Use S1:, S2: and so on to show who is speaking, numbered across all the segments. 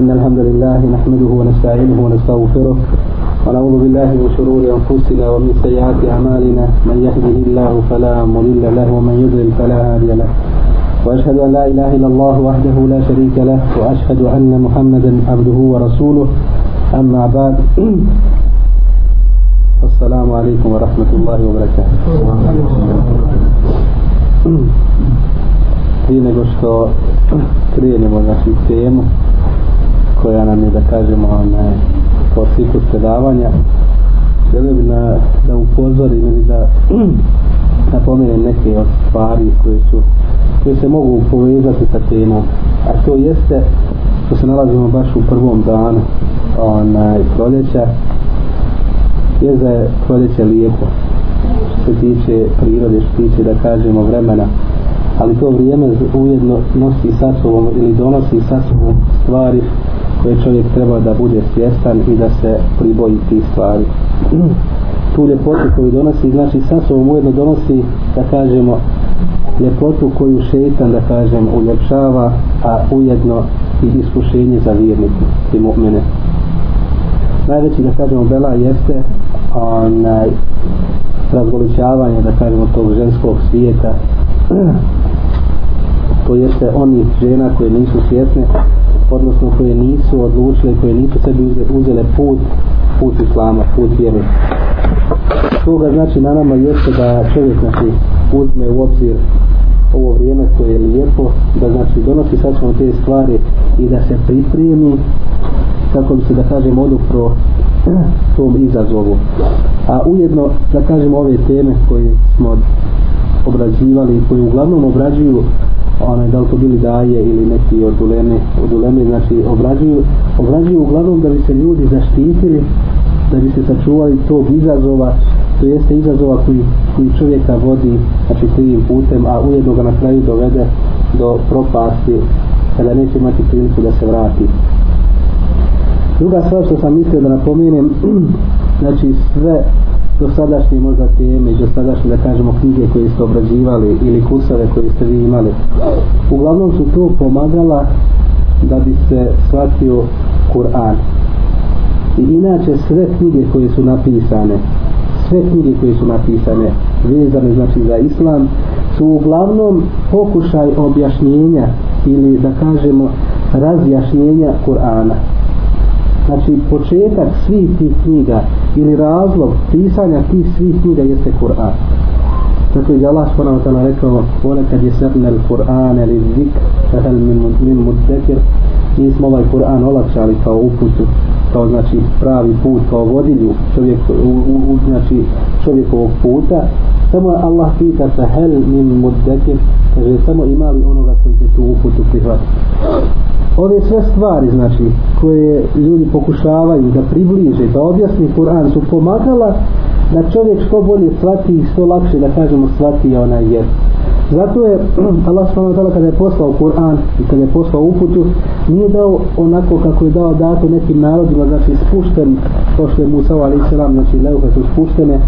S1: إن الحمد لله نحمده ونستعينه ونستغفره ونعوذ بالله من شرور أنفسنا ومن سيئات أعمالنا من يهده الله فلا مضل له ومن يضلل فلا هادي له وأشهد أن لا إله إلا الله وحده لا شريك له وأشهد أن محمدا عبده ورسوله أما بعد السلام عليكم ورحمة الله وبركاته
S2: prije nego što krenemo našu temu koja nam je da kažemo ona po ciklu predavanja želio bi na, da upozorim ili da napomenem neke od stvari koje su koje se mogu povezati sa temom a to jeste što se nalazimo baš u prvom danu onaj proljeća je za proljeće lijepo što se tiče prirode što se tiče da kažemo vremena ali to vrijeme ujedno nosi sa sobom ili donosi sa sobom stvari koje čovjek treba da bude svjestan i da se priboji tih stvari. Tu ljepotu koju donosi, znači sa sobom ujedno donosi, da kažemo, ljepotu koju šeitan, da kažem, uljepšava, a ujedno i iskušenje za vjernike i mu'mine. Najveći, da kažemo, bela jeste onaj razgoličavanje, da kažemo, tog ženskog svijeta to jeste oni žena koje nisu svjesne odnosno koje nisu odlučile, koje nisu sebi uzele put, put islama, put vjeru. Sluga znači na nama jeste da čovjek znači, uzme u obzir ovo vrijeme koje je lijepo, da znači donosi sad te stvari i da se pripremi kako bi se da kažem odupro tom izazovu. A ujedno da kažem ove teme koje smo obrađivali i koje uglavnom obrađuju one, da li to bili daje ili neki od uleme, od uleme znači obrađuju, obrađuju uglavnom da bi se ljudi zaštitili, da bi se sačuvali tog izazova, to jeste izazova koji, koji čovjeka vodi, znači krivim putem, a ujedno ga na kraju dovede do propasti, kada neće imati priliku da se vrati. Druga stvar što sam mislio da napomenem, znači sve do sadašnje možda teme, do sadašnje da kažemo knjige koje ste obrađivali ili kursove koje ste vi imali. Uglavnom su to pomagala da bi se shvatio Kur'an. I inače sve knjige koje su napisane, sve knjige koje su napisane, vezane znači za islam, su uglavnom pokušaj objašnjenja ili da kažemo razjašnjenja Kur'ana. Znači početak svih tih knjiga ili razlog pisanja tih svih knjiga jeste Kur'an. Zato je Allah s.w.t. rekao Ole kad je srne Kur'an ili zik fahel min, min muddekir mi smo ovaj Kur'an olakšali kao uputu kao znači pravi put kao vodilju čovjek, u, u, u, znači čovjekovog puta samo Allah pita fahel min muddekir kaže samo imali onoga koji će tu uputu prihvatiti ove sve stvari znači koje ljudi pokušavaju da približe, da objasni Kur'an su pomagala da čovjek što bolje shvati i što lakše da kažemo shvati onaj jer zato je Allah subhanahu wa ta'ala kada je poslao Kur'an i kada je poslao uputu nije dao onako kako je dao dato nekim narodima znači spušten to što je Musa ali selam znači leuhe su spuštene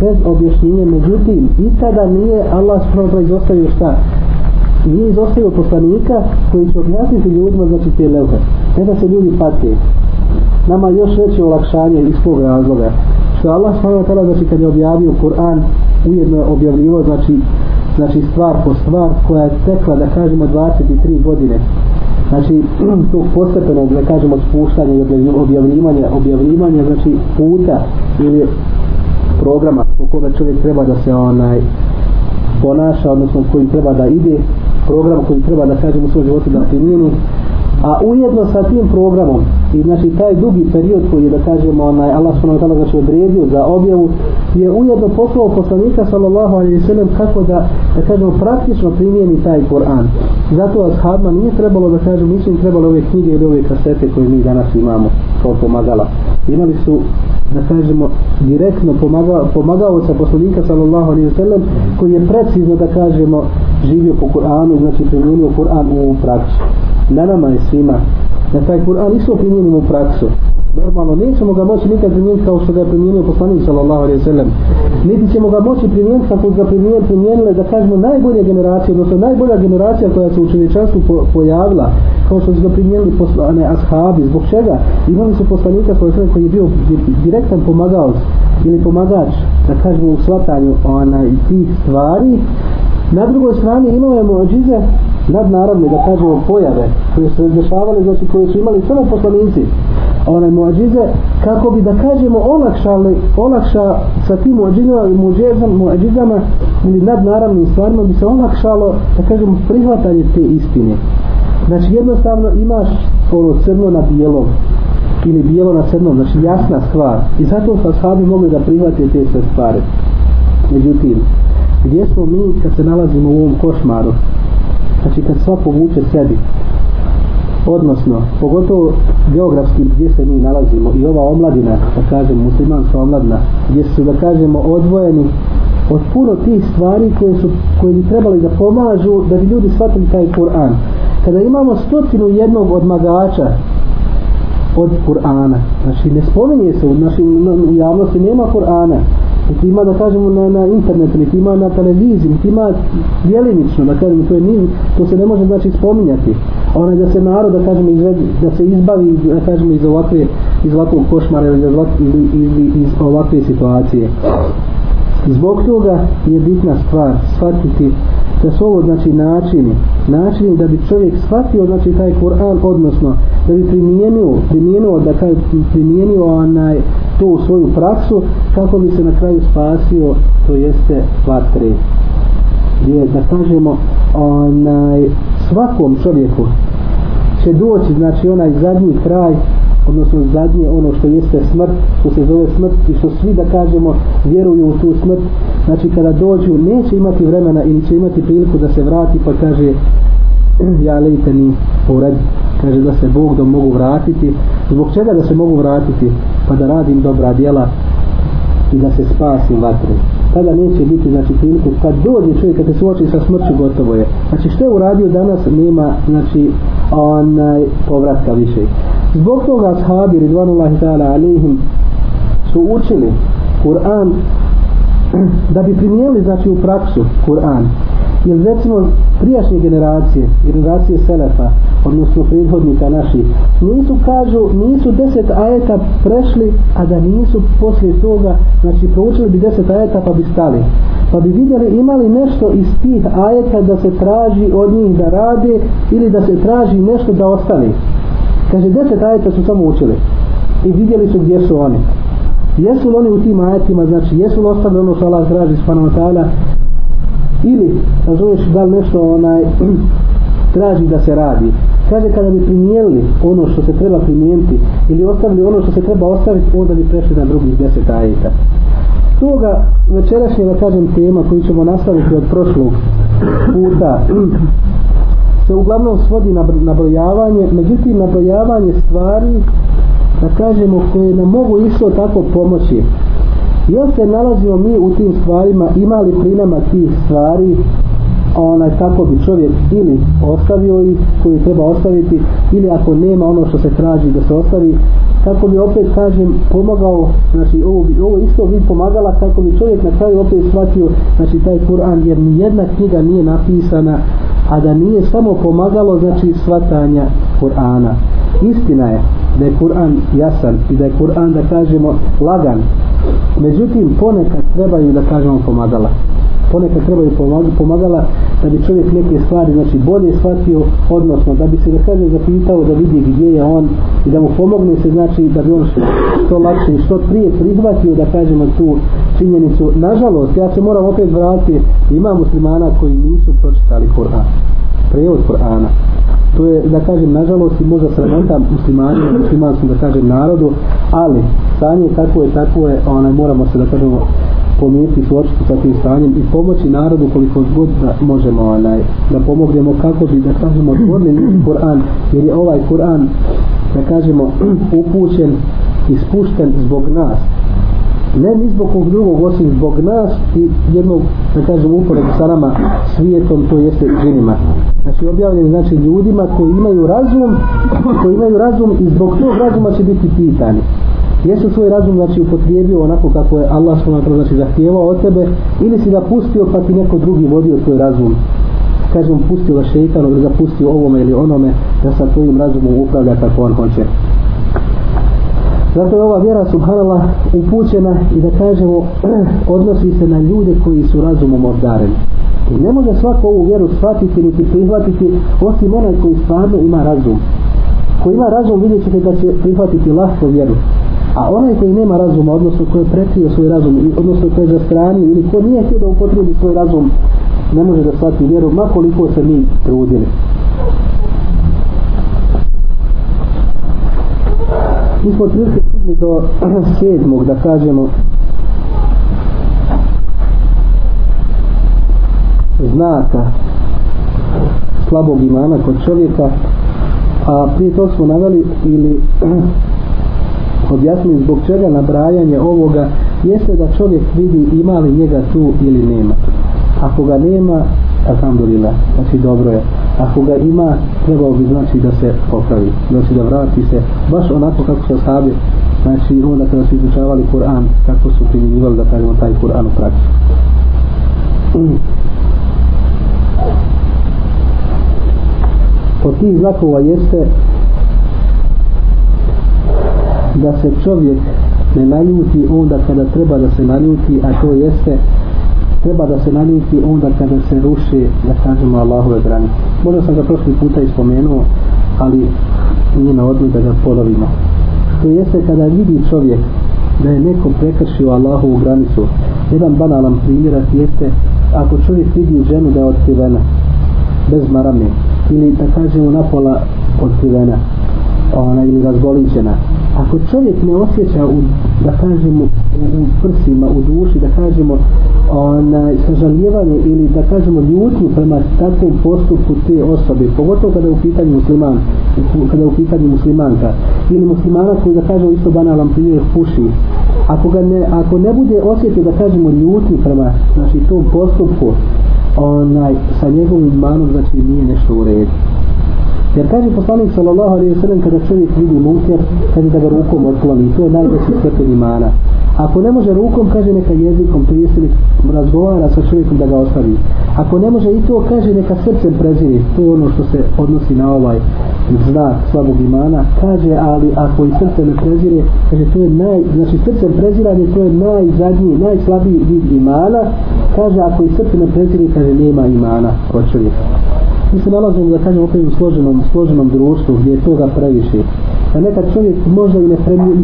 S2: bez objašnjenja međutim i tada nije Allah subhanahu wa ta'ala izostavio šta nije izostavio poslanika koji će objasniti ljudima znači te levhe. Ne da se ljudi pati. Nama još veće olakšanje iz tog razloga. Što Allah svala tada, znači kad je objavio Kur'an, ujedno je objavljivo, znači, znači stvar po stvar koja je tekla, da kažemo, 23 godine. Znači, tog postepenog, da kažemo, spuštanja i objavljivanja, objavljivanja, znači, puta ili programa po kome čovjek treba da se onaj ponaša, odnosno koji treba da ide, program koji treba da kažemo svoj život da primijeni a ujedno sa tim programom i znači taj dugi period koji je da kažemo onaj Allah subhanahu wa ta'ala znači odredio za objavu je ujedno poslao poslanika sallallahu alejhi ve sellem kako da da kažemo praktično primijeni taj Kur'an zato ashabima nije trebalo da kažu mislim trebalo ove knjige ili ove kasete koje mi danas imamo kao pomagala imali su da kažemo direktno pomagao pomagao sa poslanika sallallahu alejhi ve sellem koji je precizno da kažemo živio po Kur'anu znači primijenio Kur'an u praksi na nama je svima da taj Kur'an isto primjenimo u praksu normalno nećemo ga moći nikad primijeniti kao što ga je primijenio poslanik sallallahu alaihi sallam niti ćemo ga moći primijeniti kako ga primijen, primijenile da kažemo najbolje generacije odnosno najbolja generacija koja se u čovječanstvu po, pojavila kao što su ga primijenili poslane ashabi zbog čega imali su poslanika sallallahu alaihi koji je bio direktan pomagao ili pomagač da kažemo u shvatanju ona, tih stvari na drugoj strani imamo je muadžize nadnaravne, da kažemo, pojave koje su dešavale, znači koje su imali samo poslanici, one muadžize, kako bi, da kažemo, olakšali, olakša sa tim muadžizama i muadžizama ili nadnaravnim stvarima bi se olakšalo, da kažemo, prihvatanje te istine. Znači, jednostavno imaš ono crno na bijelom ili bijelo na crnom, znači jasna stvar. I zato su ashabi mogli da prihvate te sve stvari. Međutim, gdje smo mi kad se nalazimo u ovom košmaru? znači kad sva povuče sebi odnosno pogotovo geografski gdje se mi nalazimo i ova omladina da kažem muslimanska omladina gdje su da kažemo odvojeni od puno tih stvari koje su koje bi trebali da pomažu da bi ljudi shvatili taj Kur'an kada imamo stotinu jednog odmagača od Kur'ana znači ne spominje se u našim u javnosti nema Kur'ana niti ima da kažemo na, na internetu, niti ima na televiziji, niti ima djelinično, da kažemo, to, je, to se ne može znači spominjati. Onaj da se narod, da kažemo, izved, da se izbavi, da kažemo, iz ovakve, iz ovakvog košmara ili iz, ili, ili iz ovakve situacije. Zbog toga je bitna stvar shvatiti da su ovo znači načini načini da bi čovjek shvatio znači taj Kur'an odnosno da bi primijenio primijenio da kaj primijenio onaj to u svoju praksu kako bi se na kraju spasio to jeste vatre gdje da kažemo onaj svakom čovjeku će doći znači onaj zadnji kraj odnosno zadnje ono što jeste smrt, što se zove smrt i što svi da kažemo vjeruju u tu smrt, znači kada dođu neće imati vremena ili će imati priliku da se vrati pa kaže ja lejte ni pored kaže da se Bog da mogu vratiti zbog čega da se mogu vratiti pa da radim dobra djela i da se spasim vatre tada neće biti znači priliku kad dođe čovjek kad se suoči sa smrću gotovo je znači što je uradio danas nema znači onaj povratka više Zbog toga ashabi Ridvanullahi ta'ala alihim su učili Kur'an da bi primijeli znači u praksu Kur'an jer recimo prijašnje generacije generacije Selefa odnosno prethodnika naši nisu kažu, nisu deset ajeta prešli a da nisu poslije toga znači proučili bi deset ajeta pa bi stali pa bi vidjeli imali nešto iz tih ajeta da se traži od njih da rade ili da se traži nešto da ostane Kaže, deset ajeta su samo učili i vidjeli su gdje su oni. Jesu li oni u tim ajetima, znači jesu li ostali ono što Allah traži s panama ta'ala ili, razumiješ, da li nešto onaj, traži da se radi. Kaže, kada bi primijenili ono što se treba primijeniti ili ostavili ono što se treba ostaviti, onda bi prešli na drugih deset ajeta. Toga večerašnje, da kažem, tema koju ćemo nastaviti od prošlog puta se uglavnom svodi na nabrojavanje, međutim nabrojavanje stvari da kažemo koje nam mogu isto tako pomoći. Jel se nalazimo mi u tim stvarima, imali pri nama tih stvari, onaj tako bi čovjek ili ostavio ih koji treba ostaviti ili ako nema ono što se traži da se ostavi kako bi opet kažem pomogao znači ovo bi ovo isto bi pomagala kako bi čovjek na kraju opet shvatio znači taj Kur'an jer ni jedna knjiga nije napisana a da nije samo pomagalo znači svatanja Kur'ana. Istina je da je Kur'an jasan i da je Kur'an da kažemo lagan. Međutim ponekad trebaju da kažemo pomagala ponekad trebaju pomagala da bi čovjek neke stvari znači bolje shvatio odnosno da bi se da kaže zapitao da vidi gdje je on i da mu pomogne se znači da bi on što, što lakše i što prije prihvatio da kažemo tu činjenicu nažalost ja se moram opet vratiti ima muslimana koji nisu pročitali Kur'an prevod Kur'ana to je da kažem nažalost i možda sramota muslimanima muslimanskom da kažem narodu ali stanje kako je tako je onaj, moramo se da kažemo pomijeti suočiti sa tim stanjem i pomoći narodu koliko god da možemo onaj, da pomognemo kako bi da kažemo odvorni Kur'an jer je ovaj Kur'an da kažemo upućen i spušten zbog nas ne ni zbog kog drugog osim zbog nas i jednog da kažemo upored sa nama svijetom to jeste džinima znači objavljen znači ljudima koji imaju razum koji imaju razum i zbog tog razuma će biti pitani jesi svoj razum znači upotrijebio onako kako je Allah s.w.t. znači zahtijevao od tebe ili si ga pustio pa ti neko drugi vodio svoj razum kažem pustio ga šeitanu ili zapustio ovome ili onome da sa tvojim razumom upravlja kako on hoće zato je ova vjera subhanallah upućena i da kažemo odnosi se na ljude koji su razumom obdareni i ne može svako ovu vjeru shvatiti niti prihvatiti osim onaj koji stvarno ima razum ko ima razum vidjet ćete da će prihvatiti lahko vjeru A onaj koji nema razuma, odnosno koji je pretio svoj razum, odnosno koji je za strani, ili ko nije htio da upotrebi svoj razum, ne može da shvati vjeru, makoliko se mi trudili. Mi smo trilike stigli do sedmog, da kažemo, znaka slabog imana kod čovjeka, a prije toga smo naveli ili objasnili zbog čega nabrajanje ovoga jeste da čovjek vidi ima li njega tu ili nema ako ga nema alhamdulillah, znači dobro je ako ga ima, trebao bi znači da se popravi, znači da vrati se baš onako kako se ostavio znači onda kada su izučavali Kur'an kako su primjenjivali da kažemo taj Kur'an u praksi od tih znakova jeste da se čovjek ne naljuti onda kada treba da se naljuti, a to jeste treba da se naljuti onda kada se ruši, da kažemo, Allahove grani. Možda sam ga prošli puta ispomenuo, ali nije na odmah da ga ponovimo. To jeste kada vidi čovjek da je neko prekršio Allahovu granicu. Jedan banalan primjer jeste ako čovjek vidi ženu da je otkrivena, bez marame, ili da kažemo napola otkrivena, ona ili razgolićena ako čovjek ne osjeća u, da kažemo u, u prsima u duši da kažemo ona sažaljevanje ili da kažemo ljutnju prema takvom postupku te osobe pogotovo kada je u pitanju musliman kada je u pitanju muslimanka ili muslimana koji da kažemo isto banalan primjer puši ako ga ne ako ne bude osjetio da kažemo ljutnju prema znači tom postupku onaj sa njegovim manom znači nije nešto u redu Jer kaže poslanik sallallahu alaihi sallam kada čovjek vidi munker, kaže da ga rukom otkloni. To je najveći stepen imana. Ako ne može rukom, kaže neka jezikom, to jeste nek razgovara sa čovjekom da ga ostavi. Ako ne može i to, kaže neka srcem prezini. To je ono što se odnosi na ovaj znak slabog imana. Kaže, ali ako i srcem ne prezire, kaže to je naj, znači srcem preziranje, to je najzadnji, najslabiji vid imana. Kaže, ako i srcem ne prezire, kaže nema imana kod čovjeka mi znači, se nalazimo da kažem opet u složenom, složenom društvu gdje je toga previše da nekad čovjek možda i ne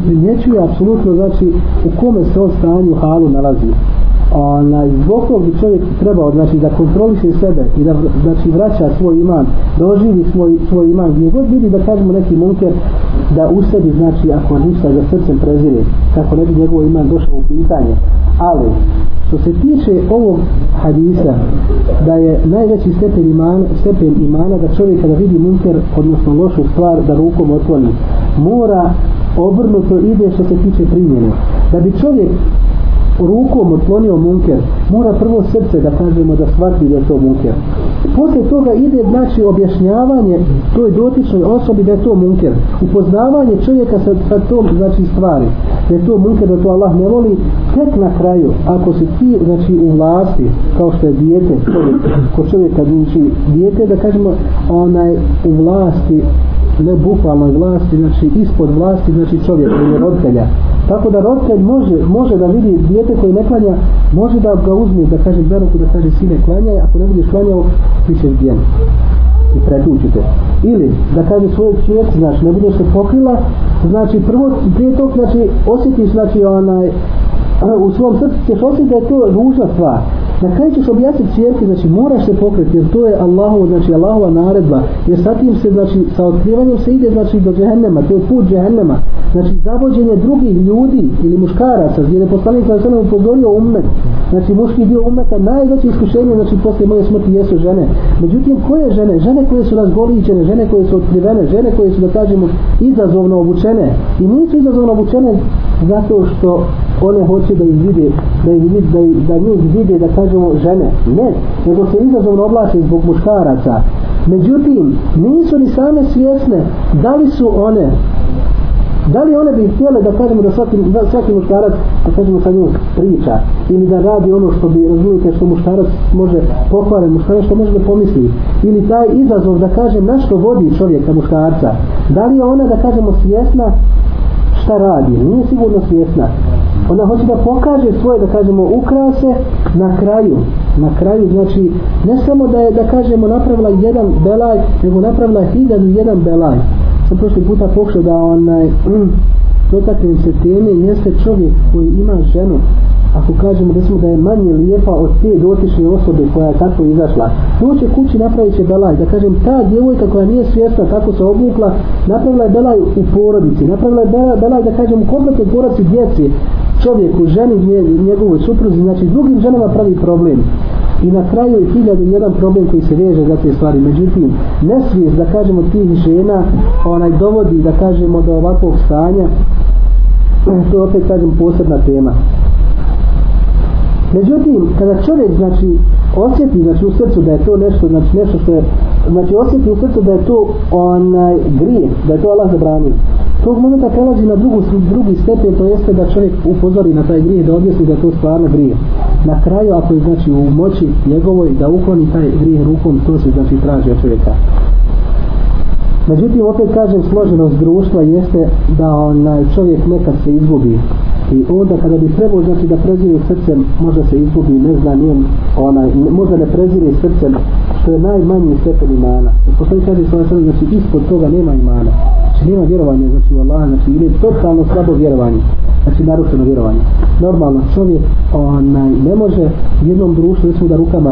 S2: primjećuje apsolutno znači u kome se on stanju halu nalazi Ona, zbog kog bi čovjek trebao znači, da kontroliše sebe i da znači, vraća svoj iman da oživi svoj, svoj iman gdje god vidi da kažemo neki munker da u sebi znači ako ništa za srcem prezire kako ne bi njegov iman došao u pitanje ali što se tiče ovog hadisa da je najveći stepen imana, stepen imana da čovjek kada vidi munker odnosno lošu stvar da rukom otvori mora obrnuto ide što se tiče primjene da bi čovjek rukom otklonio munker, mora prvo srce da kažemo da shvati da je to munker. Poslije toga ide znači objašnjavanje toj dotičnoj osobi da je to munker. Upoznavanje čovjeka sa, sa tom znači stvari. Da je to munker, da to Allah ne voli. Tek na kraju, ako se ti znači u vlasti, kao što je dijete, čovjek, ko čovjek kad znači dijete, da kažemo onaj u vlasti ne bukvalnoj vlasti, znači ispod vlasti, znači čovjek ili roditelja. Tako da roditelj može, može da vidi dijete koje ne klanja, može da ga uzme, da kaže za ruku, da kaže sine klanjaj, ako ne budeš klanjao, ti ćeš djen. I pretučite. Ili da kaže svoje čijest, znači ne budeš se pokrila, znači prvo prije tog, znači osjetiš, znači onaj, u svom srcu ćeš osjetiti da je to ružna stvar. Na kraju ćeš objasniti čerke, znači moraš se pokriti, jer to je Allahova, znači Allahova naredba, jer sa tim se, znači, sa otkrivanjem se ide, znači, do džehennema, to je put džehennema, znači zavođenje drugih ljudi ili muškaraca gdje je poslanik sa sve upozorio umet znači muški dio umeta najveće iskušenje znači poslije moje smrti jesu žene međutim koje žene? žene koje su razgoličene žene koje su otkrivene žene koje su da kažemo izazovno obučene i nisu izazovno obučene zato što one hoće da ih vide da ih vide da, da njih vide da kažemo žene ne nego se izazovno oblače zbog muškaraca međutim nisu ni same svjesne da li su one da li one bi htjele da kažemo da svaki, da svaki muštarac da kažemo sa njim priča ili da radi ono što bi razumijete što muštarac može pokvare muštarac što može da pomisli ili taj izazov da kaže na što vodi čovjeka muštarca da li je ona da kažemo svjesna šta radi nije sigurno svjesna ona hoće da pokaže svoje da kažemo ukrase na kraju na kraju znači ne samo da je da kažemo napravila jedan belaj nego napravila hiljadu jedan belaj sam prošli puta pokušao da onaj mm, dotaknem se teme jeste čovjek koji ima ženu ako kažemo da smo da je manje lijepa od te dotične osobe koja je tako izašla doće kući napravit će belaj da kažem ta djevojka koja nije svjesna tako se obukla napravila je belaj u porodici napravila je belaj da kažem kompletno porodici djeci čovjeku, ženi, njegovoj supruzi znači drugim ženama pravi problem I na kraju je hiljada jedan problem koji se veže za te stvari. Međutim, nesvijest da kažemo tih žena onaj dovodi da kažemo do ovakvog stanja to je opet kažem posebna tema. Međutim, kada čovjek znači osjeti znači u srcu da je to nešto znači nešto što je znači osjeti u srcu da je to onaj grije, da je to Allah zabranio tog momenta prelazi na drugu, drugi stepen to jeste da čovjek upozori na taj grije da objasni da je to stvarno grije na kraju ako je znači u moći njegovoj da ukloni taj grijeh rukom to se znači traži od čovjeka međutim opet kažem složenost društva jeste da onaj čovjek nekad se izgubi i onda kada bi trebao znači da prezire srcem možda se izgubi ne zna njen onaj, možda ne prezire srcem što je najmanji stepen imana poslije kaže svoje znači ispod toga nema imana znači nema vjerovanja znači u Allaha znači ili totalno slabo vjerovanje znači narušeno vjerovanje normalno čovjek onaj ne može u jednom društvu recimo da rukama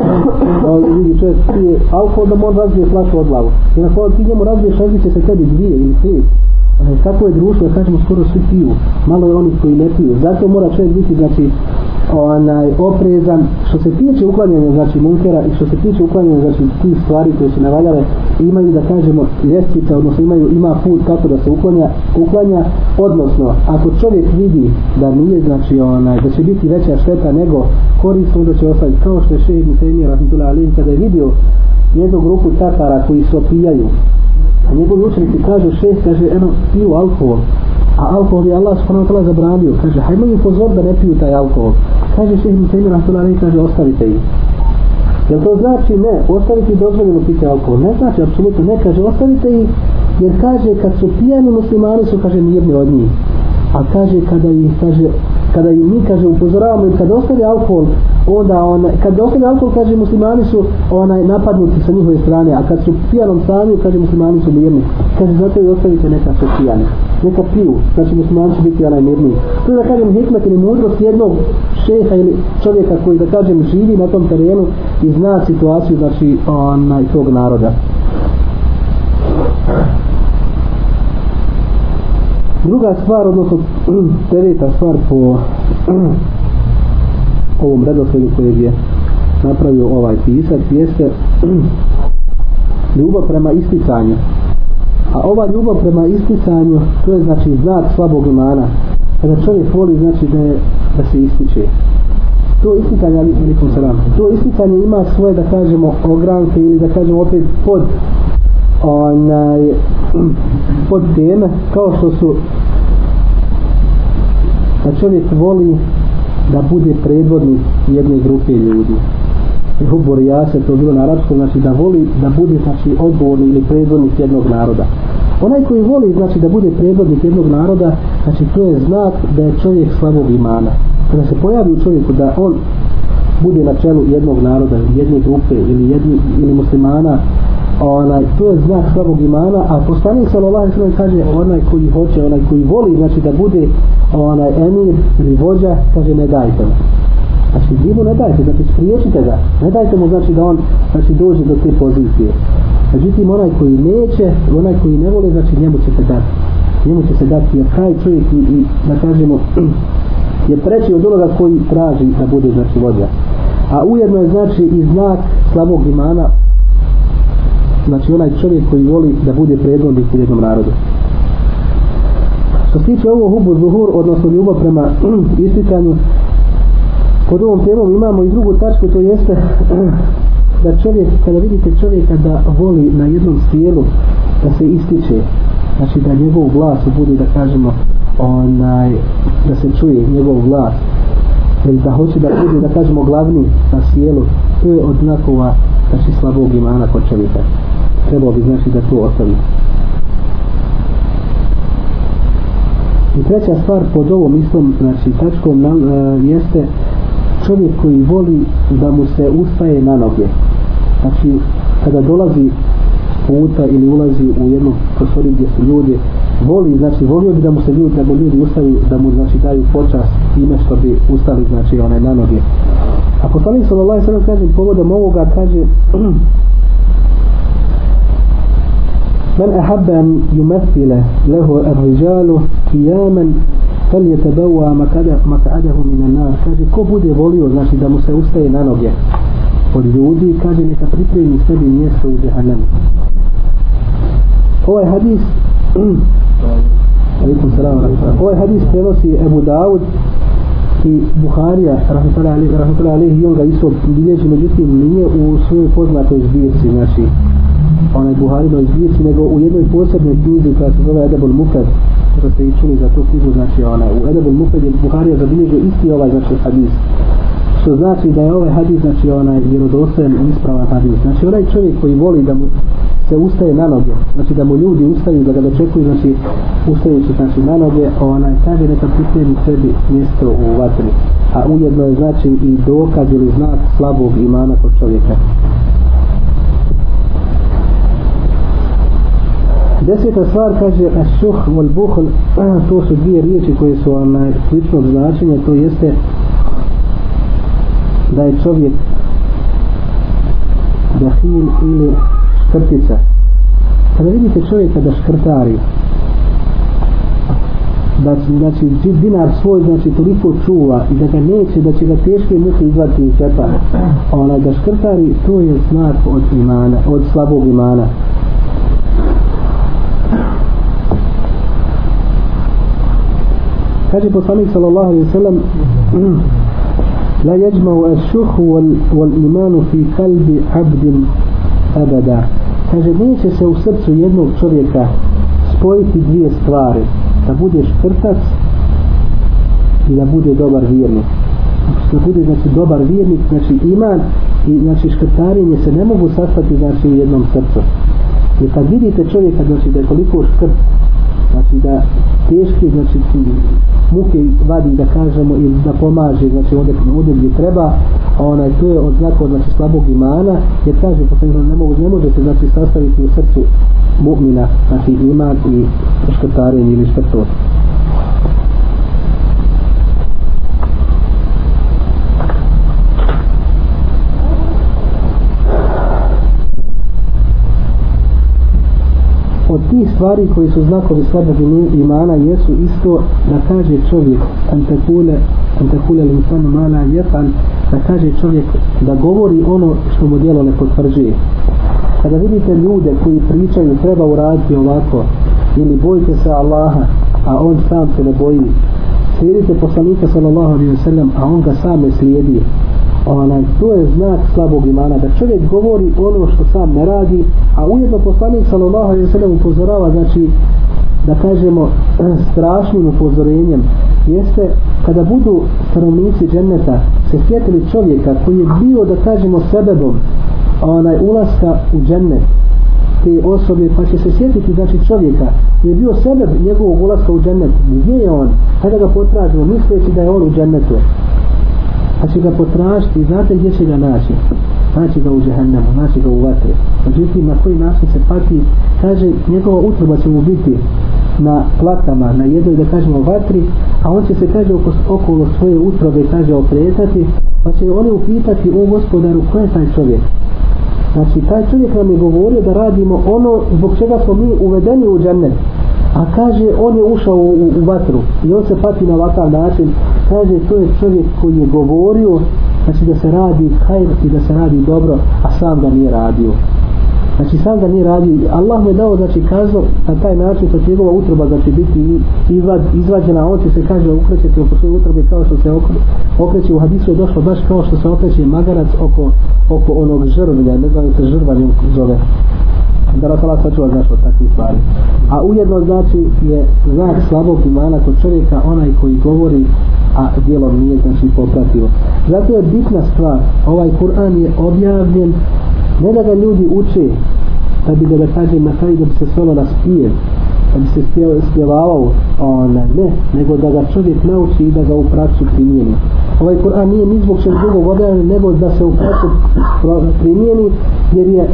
S2: vidi čovjek pije alkohol da on razvije flašu od glavu i na kod ti njemu razvije šezdi će se tebi dvije ili pet Znači, tako je društvo, da kažemo, skoro svi piju. Malo je oni koji ne piju. Zato mora čovjek biti, znači, onaj, oprezan. Što se tiče uklanjanja, znači, munkera i što se tiče uklanjanja, znači, ti stvari koje su navaljale, imaju, da kažemo, ljestica, odnosno imaju, ima put kako da se uklanja. Uklanja, odnosno, ako čovjek vidi da nije, znači, onaj, da će biti veća šteta nego korisno, da će ostaviti, kao što je šehe Mutemija, kada je vidio jednu grupu tatara koji se opijaju, A njegovi učenici kažu šest, kaže, eno, piju alkohol. A alkohol je Allah s.a. zabranio. Kaže, hajmo ih pozor da ne piju taj alkohol. Kaže šeht Musaimir Rasulani, kaže, ostavite ih. Jel to znači ne, ostavite i dozvoljeno piti alkohol? Ne znači, apsolutno ne, kaže, ostavite ih jer kaže kad su pijani muslimani su kaže mirni od njih a kaže kada im kaže kada im mi kaže upozoravamo i kad ostavi alkohol onda ona kad ostavi alkohol kaže muslimani su onaj napadnuti sa njihove strane a kad su pijanom sami kaže muslimani su mirni kaže zato i ostavite neka su pijani neka piju znači muslimani će biti onaj mirni to je da kažem hikmet ili mudrost jednog šeha ili čovjeka koji da kažem živi na tom terenu i zna situaciju znači onaj tog naroda druga stvar odnosno mm, deveta stvar po mm, ovom redoslijedu kojeg je napravio ovaj pisac jeste mm, ljubav prema isticanju a ova ljubav prema isticanju to je znači znak slabog imana kada čovjek voli znači da, je, da se ističe to isticanje ali nikom se nam to isticanje ima svoje da kažemo ogranke ili da kažemo opet pod onaj im od teme kao što su da čovjek voli da bude predvodnik jedne grupe ljudi i hubor ja se to bilo na arapskom znači da voli da bude znači odgovorni ili predvodnik jednog naroda onaj koji voli znači da bude predvodnik jednog naroda znači to je znak da je čovjek slabog imana kada se pojavi u čovjeku da on bude na čelu jednog naroda jedne grupe ili, jedni, ili muslimana onaj, to je znak slabog imana, a poslanik sa Allah kaže, onaj koji hoće, onaj koji voli, znači da bude onaj emir ili vođa, kaže, ne dajte mu. Znači, vi mu ne dajte, znači, spriječite ga. Ne dajte mu, znači, da on, znači, dođe do te pozicije. Međutim, onaj koji neće, onaj koji ne vole, znači, njemu ćete dati. Njemu će se dati, jer kraj čovjek i, i da kažemo, je preći od onoga koji traži da bude, znači, vođa. A ujedno je, znači, i znak slabog imana, znači onaj čovjek koji voli da bude predvodnik u jednom narodu. Što se tiče ovo hubu zuhur, odnosno ljubav prema isticanju, pod ovom temom imamo i drugu tačku, to jeste da čovjek, kada vidite čovjeka da voli na jednom stijelu da se ističe, znači da njegov glas bude, da kažemo, onaj, da se čuje njegov glas, ili da hoće da bude, da kažemo, glavni na sjelu, to je od znakova, znači, slabog imana kod čovjeka trebao bi znači da to ostavi. I treća stvar pod ovom istom znači, tačkom na, e, jeste čovjek koji voli da mu se ustaje na noge. Znači, kada dolazi puta ili ulazi u jednu prostoriju gdje su ljudi, voli, znači volio bi da mu se ljudi, da mu ljudi ustaju, da mu znači daju počas time što bi ustali znači onaj na noge. A poslanik sallallahu alejhi ve sellem kaže povodom ovoga kaže من أحب أن يمثل له الرجال قياما فليتبوى مقعده من النار كاجي كو بودي بوليو znači da mu se ustaje na noge od ljudi kaže neka pripremi sebi mjesto u džehennem ovaj hadis alaikum salam ovaj hadis prenosi Ebu Dawud i Buharija rahmatullahi alaihi on ga isto bilježi međutim nije u svojoj poznatoj zbirci znači onaj Buharinoj zbirci, nego u jednoj posebnoj knjizi koja se zove Edebul Mufed, kada ste i čuli za tu knjigu, znači ona, u Edebul Mufed je Buharija zabilježio isti ovaj, znači, hadis. Što znači da je ovaj hadis, znači, onaj, vjerodostojen i ispravan hadis. Znači, onaj čovjek koji voli da mu se ustaje na noge, znači da mu ljudi ustaju, da ga dočekuju, znači, ustaju se, znači, na noge, onaj, kaže neka pripremi sebi mjesto u vatri. A ujedno je, znači, i dokaz ili znak slabog imana kod čovjeka. Deseta stvar kaže Ashuh wal buhl To su dvije riječi koje su na slično značenje To jeste Da je čovjek Dahil ili škrtica Kada vidite čovjeka da škrtari Da, znači dinar svoj znači toliko čuva i da ga neće da će ga teške muke izvati iz džepa ona da škrtari to je znak od imana od slabog imana Kaže poslanik sallallahu alaihi sallam La jeđmao es šuhu wal, wal imanu fi kalbi abdim abada Kaže neće se u srcu jednog čovjeka spojiti dvije stvari da budeš krtac i da bude dobar vjernik da bude znači dobar vjernik znači iman i znači škrtarenje se ne mogu sastati znači u jednom srcu jer kad vidite čovjeka znači da je koliko škrt znači da teške znači ti muke vadi da kažemo i da pomaže znači ovdje ovdje gdje treba a onaj to je od znaka znači slabog imana jer kaže poslanik ne mogu ne možete znači sastaviti u srcu mu'mina znači iman i škrtarenje ili škrtost tri stvari koji su znakovi slabog imana jesu isto da kaže čovjek antakule antakule li insanu mala jefan da kaže čovjek da govori ono što mu djelo ne potvrđuje kada vidite ljude koji pričaju treba uraditi ovako ili bojite se Allaha a on sam se ne boji slijedite poslanika sallallahu alaihi wa sallam a on ga same slijedi onaj, to je znak slabog imana, da čovjek govori ono što sam ne radi, a ujedno poslanik sallallahu alaihi sallam upozorava, znači, da kažemo, strašnim upozorenjem, jeste kada budu stanovnici dženneta se sjetili čovjeka koji je bio, da kažemo, sebebom onaj, ulaska u džennet, te osobe, pa će se sjetiti znači čovjeka, je bio sebe njegovog ulaska u džennet, gdje je on? Kada ga potražimo, misleći da je on u džennetu, pa će ga potražiti i znate gdje će ga naći naći pa ga u džehennemu, naći pa ga u vatre međutim na koji način se pati kaže njegova utroba će mu biti na platama, na jednoj da kažemo vatri, a on će se kaže oko, okolo svoje utrobe kaže opretati pa će oni upitati u gospodaru ko je taj čovjek znači taj čovjek nam je govorio da radimo ono zbog čega smo mi uvedeni u džennet a kaže on je ušao u, u, u vatru i on se pati na ovakav način kaže to je čovjek koji je govorio znači da se radi hajr i da se radi dobro a sam ga nije radio znači sam ga nije radio Allah mu je dao znači kaznu na taj način sa znači, njegova utroba da znači, će biti izvad, izvađena on će se kaže ukrećeti oko svoje utrobe kao što se oko, okreće u hadisu je došlo baš kao što se okreće magarac oko, oko onog žrvlja ne znam se žrvanjem zove da nas Allah sačuva znači od takvih stvari. A ujedno znači je znak slabog imana kod čovjeka onaj koji govori, a dijelom nije znači popratio. Zato je bitna stvar, ovaj Kur'an je objavljen, ne da ga ljudi uče, da bi da ga kažem na kraju da bi se svelo ono na spijen, da bi se spjevavao, ne, ne, nego da ga čovjek nauči i da ga u praksu primijeni. Ovaj Kur'an nije ni zbog čeg drugog objavljen, nego da se u praksu primijeni, jer je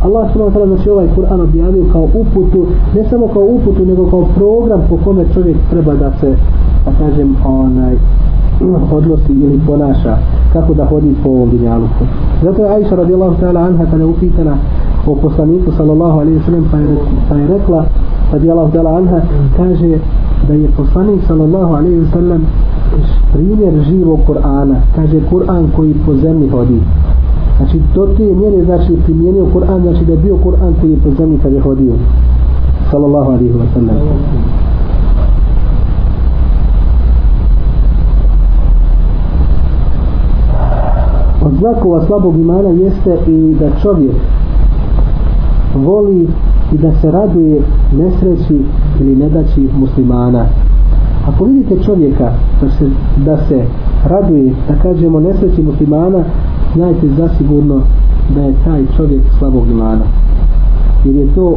S2: Allah subhanahu wa ta'ala znači ovaj Kur'an objavio kao uputu, ne samo kao uputu, nego kao program po kome čovjek treba da se, da kažem, onaj, odnosi ili ponaša kako da hodi po ovom dinjaluku. Zato je Aisha radijallahu ta'ala anha kada je upitana o poslaniku sallallahu alaihi sallam pa, pa je rekla radijallahu ta'ala anha kaže da je poslanik sallallahu alaihi sallam primjer živog Kur'ana kaže Kur'an koji po zemlji hodi znači do te mjere znači primijenio Kur'an znači da je bio Kur'an koji je po zemlji kad je hodio sallallahu alihi wa sallam od znakova slabog imana jeste i da čovjek voli i da se raduje nesreći ili nedaći muslimana ako vidite čovjeka da se, da se raduje da kažemo nesreći muslimana znajte zasigurno da je taj čovjek slabog imana jer je to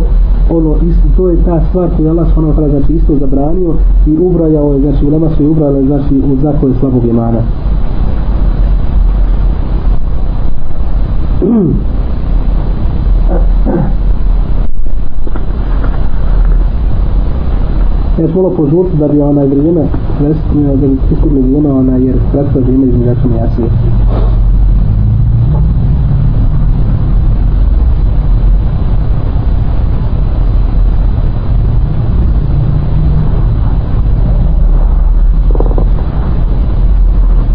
S2: ono isto to je ta stvar koju Allah subhanahu wa znači isto zabranio i ubrajao je znači ulema su ubrala znači u zakon slabog imana Ja ću malo požuriti da bi onaj vrijeme, da bi stigli vrijeme, onaj, jer kratko vrijeme između našem jasnije.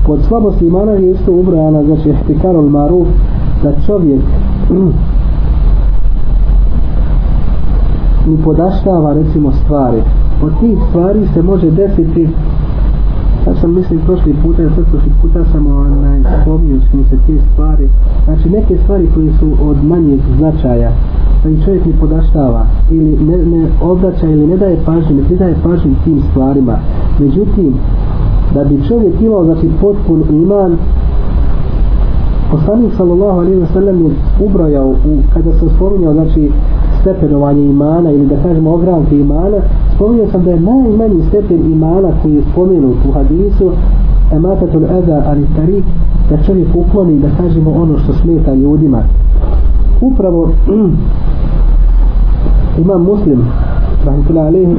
S2: kod slabosti imana je isto ubrojana znači ihtikar ul maruf da čovjek ne podaštava recimo stvari od tih stvari se može desiti ja sam mislim prošli puta ja sad prošli puta sam onaj spomnio mi se te stvari znači neke stvari koje su od manjeg značaja da i čovjek ne podaštava ili ne, ne obraća ili ne daje pažnje ne daje pažnje tim stvarima međutim da bi čovjek imao znači potpun iman poslanik sallallahu alaihi wa sallam je ubrojao u, kada se spominjao znači stepenovanje imana ili da kažemo ogranke imana spominjao sam da je najmanji stepen imana koji je spomenut u hadisu ematatul eda ali tarik da čovjek ukloni da kažemo ono što smeta ljudima upravo imam muslim rahmatullahi alaihi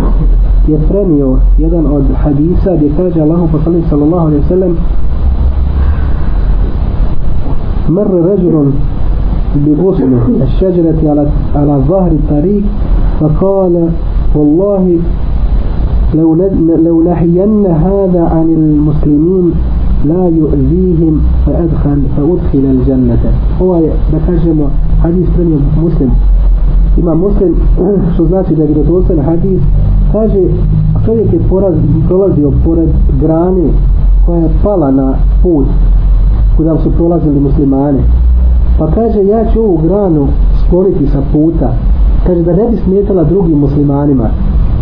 S2: je prenio jedan od hadisa gdje kaže Allahu poslanik sallallahu alejhi ve sellem مر رجل بغصن الشجرة على على ظهر الطريق فقال والله لو لو نحين هذا عن المسلمين لا يؤذيهم فأدخل فأدخل الجنة هو بكاجم حديث مسلم ima muslim, što znači da je vjerodostojan hadis kaže a čovjek je poraz, prolazio pored grane koja je pala na put kuda su prolazili muslimane pa kaže ja ću ovu granu skloniti sa puta kaže da ne bi smetala drugim muslimanima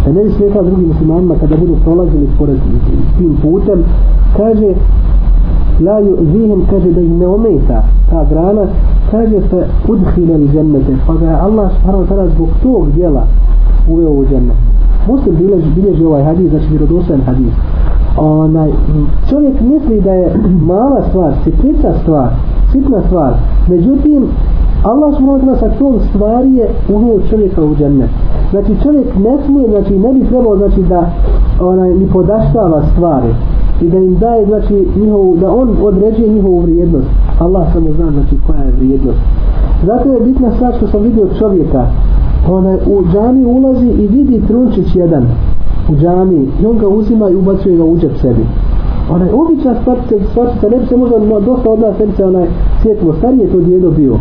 S2: da ne bi smetala drugim muslimanima kada budu prolazili pored tim putem kaže la ju zihem kaže da ih ne ometa ta grana kaže se udhinem zemnete pa ga je Allah stvarno tada zbog tog djela uveo u džennet Muslim bilježi, bilježi ovaj hadis, znači vjerodostojan hadis. Onaj, čovjek misli da je mala stvar, sitnica stvar, sitna stvar. Međutim, Allah subhanahu wa sa tom stvari je uveo čovjeka u džennet. Znači čovjek ne smije, znači ne bi trebao znači da onaj ni podaštava stvari i da im daje znači njihovu, da on određuje njihovu vrijednost. Allah samo zna znači koja je vrijednost. Zato je bitna stvar što sam vidio čovjeka onaj u džami ulazi i vidi trunčić jedan u džami i on ga uzima i ubacuje ga u džep sebi onaj obična stvarčica, stvarčica ne bi se možda dosta od nas sebi se onaj sjetilo stari je to djedo bio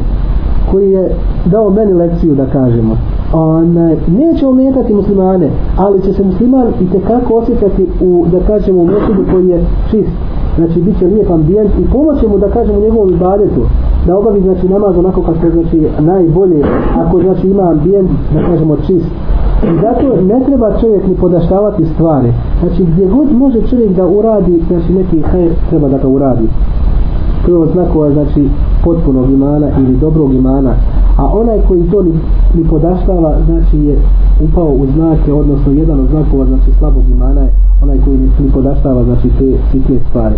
S2: koji je dao meni lekciju da kažemo onaj, neće ometati muslimane ali će se musliman i tekako osjećati u da kažemo u mjestu koji je čist znači bit će lijep ambijent i pomoćemo da kažemo njegovom ibadetu da obavi znači namaz onako kao što znači najbolje ako znači ima ambijent da kažemo čist i zato ne treba čovjek ni podaštavati stvari znači gdje god može čovjek da uradi znači neki hajr treba da ga uradi prvo znakova znači potpunog imana ili dobrog imana a onaj koji to ni, ni podaštava znači je upao u znake odnosno jedan od znakova znači slabog imana je onaj koji ni, ni podaštava znači te, te stvari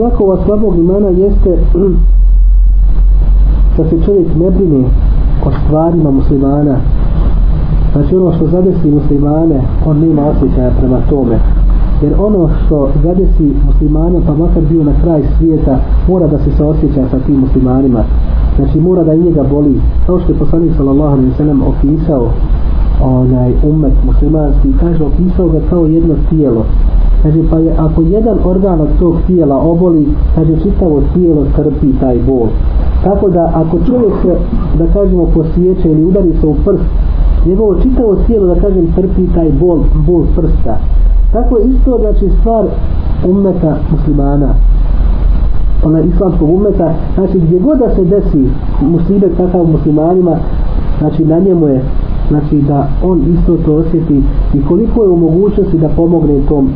S2: znakova slabog imana jeste da se čovjek ne brine o stvarima muslimana znači ono što zadesi muslimane on nema osjećaja prema tome jer ono što zadesi muslimane pa makar bio na kraj svijeta mora da se osjeća sa tim muslimanima znači mora da i njega boli kao što je poslanik sallallahu alaihi sallam opisao onaj umet muslimanski kaže opisao ga kao jedno tijelo kaže pa je ako jedan organ od tog tijela oboli kaže čitavo tijelo trpi taj bol tako da ako čovjek se da kažemo posjeće ili udari se u prst njegovo čitavo tijelo da kažem trpi taj bol bol prsta tako je isto znači stvar umeta muslimana ona islamskog umeta znači gdje god da se desi musibet takav muslimanima znači na njemu je znači da on isto to osjeti i koliko je u mogućnosti da pomogne tom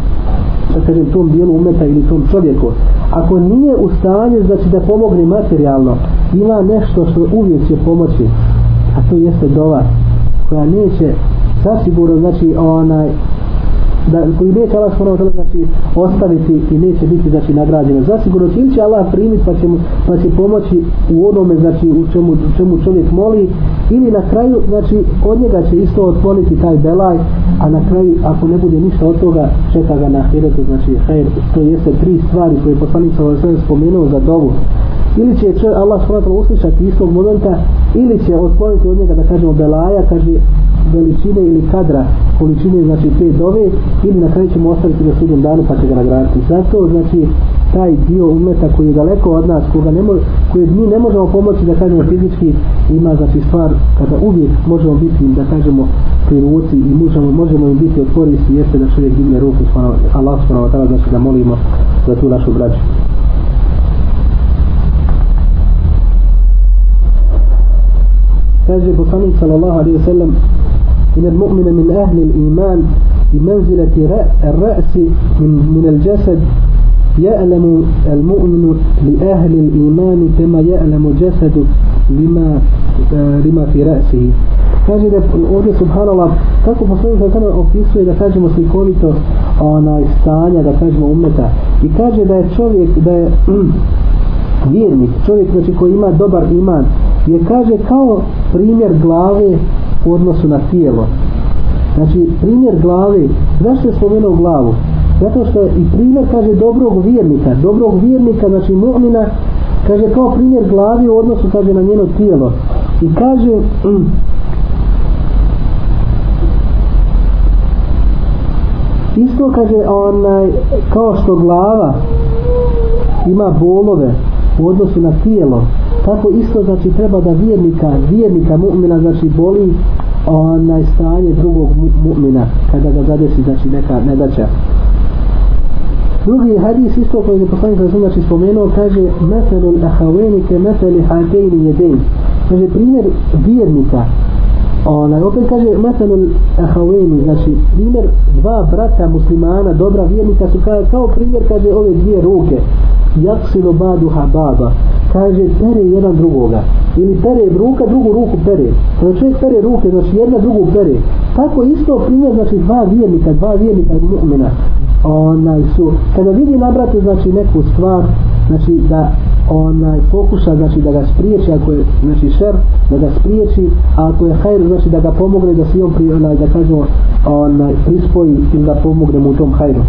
S2: da kažem tom dijelu umeta ili tom čovjeku ako nije u stanju znači da pomogne materijalno ima nešto što uvijek će pomoći a to jeste dova koja neće zasigurno znači onaj da koji neće Allah subhanahu wa ta'ala znači ostaviti i neće biti znači nagrađeno. Zasigurno tim će Allah primit pa će, mu, pa će pomoći u onome znači u čemu, u čemu čovjek moli ili na kraju znači od njega će isto otvoriti taj belaj a na kraju ako ne bude ništa od toga čeka ga na hiretu znači hajr to jeste tri stvari koje je poslanik sa ovaj spomenuo za dovu ili će Allah subhanahu wa ta'ala uslišati istog momenta ili će otvoriti od njega da kažemo belaja kaže veličine ili kadra količine znači te dove ili na kraju ćemo ostaviti na sudnom danu pa će ga nagraditi zato znači taj dio umeta koji je daleko od nas koga ne može, koje mi ne možemo pomoći da kažemo fizički ima znači stvar kada uvijek možemo biti da kažemo pri ruci i možemo, možemo im biti otvoriti jeste da čovjek digne ruku Allah s.w.t. znači da molimo za tu našu braću Kaže poslanik sallallahu alejhi ve sellem إن المؤمن من أهل الإيمان بمنزلة الرأس من, من الجسد يألم المؤمن لأهل الإيمان كما يألم جسد لما لما في رأسه kaže da ovdje subhanala kako poslovi sa sveme opisuje da kažemo slikovito onaj stanja da kažemo umeta i kaže da je čovjek da je vjernik čovjek znači koji ima dobar iman je kaže kao primjer glave u odnosu na tijelo. Znači, primjer glave, zašto je spomenuo glavu? Zato što je i primjer, kaže, dobrog vjernika. Dobrog vjernika, znači mu'mina, kaže, kao primjer glavi u odnosu, kaže, na njeno tijelo. I kaže, mm, isto kaže, onaj, kao što glava ima bolove u odnosu na tijelo, tako isto znači treba da vjernika vjernika mu'mina znači boli onaj stanje drugog mu'mina kada ga zadesi znači neka nedaća drugi hadis isto koji je poslanik razum znači, znači spomenuo kaže metelun ahaveni ke meteli hakejni jedin kaže primjer vjernika Ona, ovaj, opet kaže, Matanul Ahaweni, znači, primjer dva brata muslimana, dobra vjernika, su kao, kao primjer, kaže, ove dvije ruke, Jaksilo Badu Hababa, kaže, pere jedan drugoga, ili pere ruka, drugu ruku pere. Kada čovjek pere ruke, znači jedna drugu pere. Tako isto primjer, znači dva vjernika, dva vjernika mu'mina, onaj su kada vidi na bratu znači neku stvar znači da onaj pokuša znači da ga spriječi ako je znači šer da ga spriječi a ako je hajr znači da ga pomogne da se on pri onaj da kažemo onaj prispoji ili da pomogne mu u tom hajru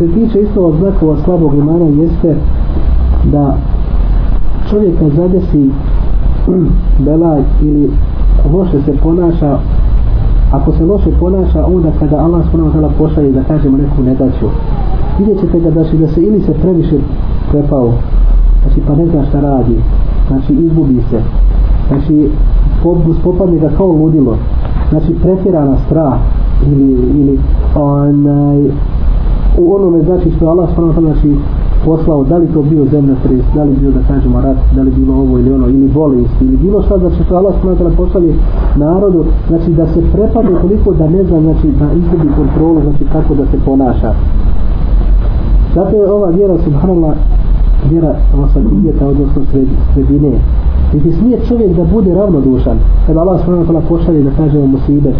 S2: se tiče isto od znakova slabog imana jeste da čovjek ne zadesi belaj ili loše se ponaša ako se loše ponaša onda kada Allah s.a. pošalje da kažemo neku nedaću vidjet ćete ga da, znači, da se ili se previše prepao znači pa ne zna šta radi znači izgubi se znači popus popadne ga kao ludilo znači pretjerana strah ili, ili onaj u onome znači što Allah s.w.t. znači poslao, da li to bio zemlja pres, da li bio da kažemo rat, da li bilo ovo ili ono, ili bolest, ili bilo šta, znači što Allah s.w.t. poslali narodu, znači da se prepade koliko da ne zna, znači da izgubi kontrolu, znači kako da se ponaša. Zato je ova vjera subhanallah vjera osadijeta, odnosno sredine. Niti smije čovjek da bude ravnodušan, kada Allah s.w.t. pošalje da kažemo musibet,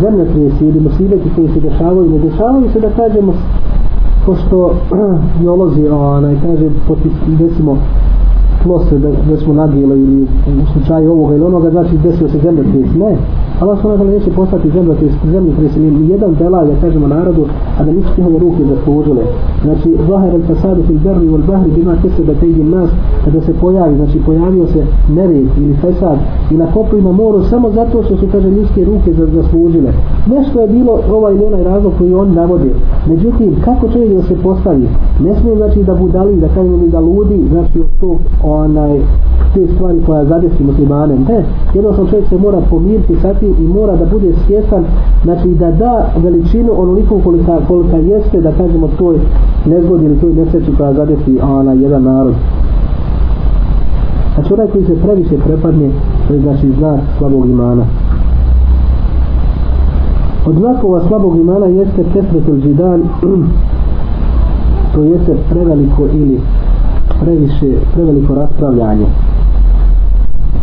S2: zemlje koje se ili musibeti koje se dešavaju, ne dešavaju se da kažemo pošto biolozi onaj kaže recimo tlo se da, da smo nadjeli ili u slučaju ovoga ili onoga znači desio se zemlje ne Allah s.a. neće poslati zemlju, to je zemlju koji se nije ni jedan delaj, da kažemo narodu, a da nisu njihove ruke zaslužile. Znači, zahar el fasadu fil berri vol bahri bima kese da tegi nas, kada se pojavi, znači pojavio se nerej ili fesad i na kopu ima moru samo zato što su, kaže, niske ruke zaslužile. Nešto je bilo ovaj ili onaj razlog koji on navodi. Međutim, kako čovjek da se postavi? Ne smije, znači, da budali, da kažemo mi da ludi, znači, od tog, onaj, te stvari koja zadesi muslimanem. Ne, jednostavno čovjek se mora pomiriti sa tim i mora da bude svjestan znači da da veličinu onoliko kolika, kolika jeste da kažemo toj nezgodi ili toj nesreći koja zadesi ona jedan narod znači onaj koji se previše prepadne to je znači znak slabog imana od znakova slabog imana jeste tesretel židan to jeste preveliko ili previše, preveliko raspravljanje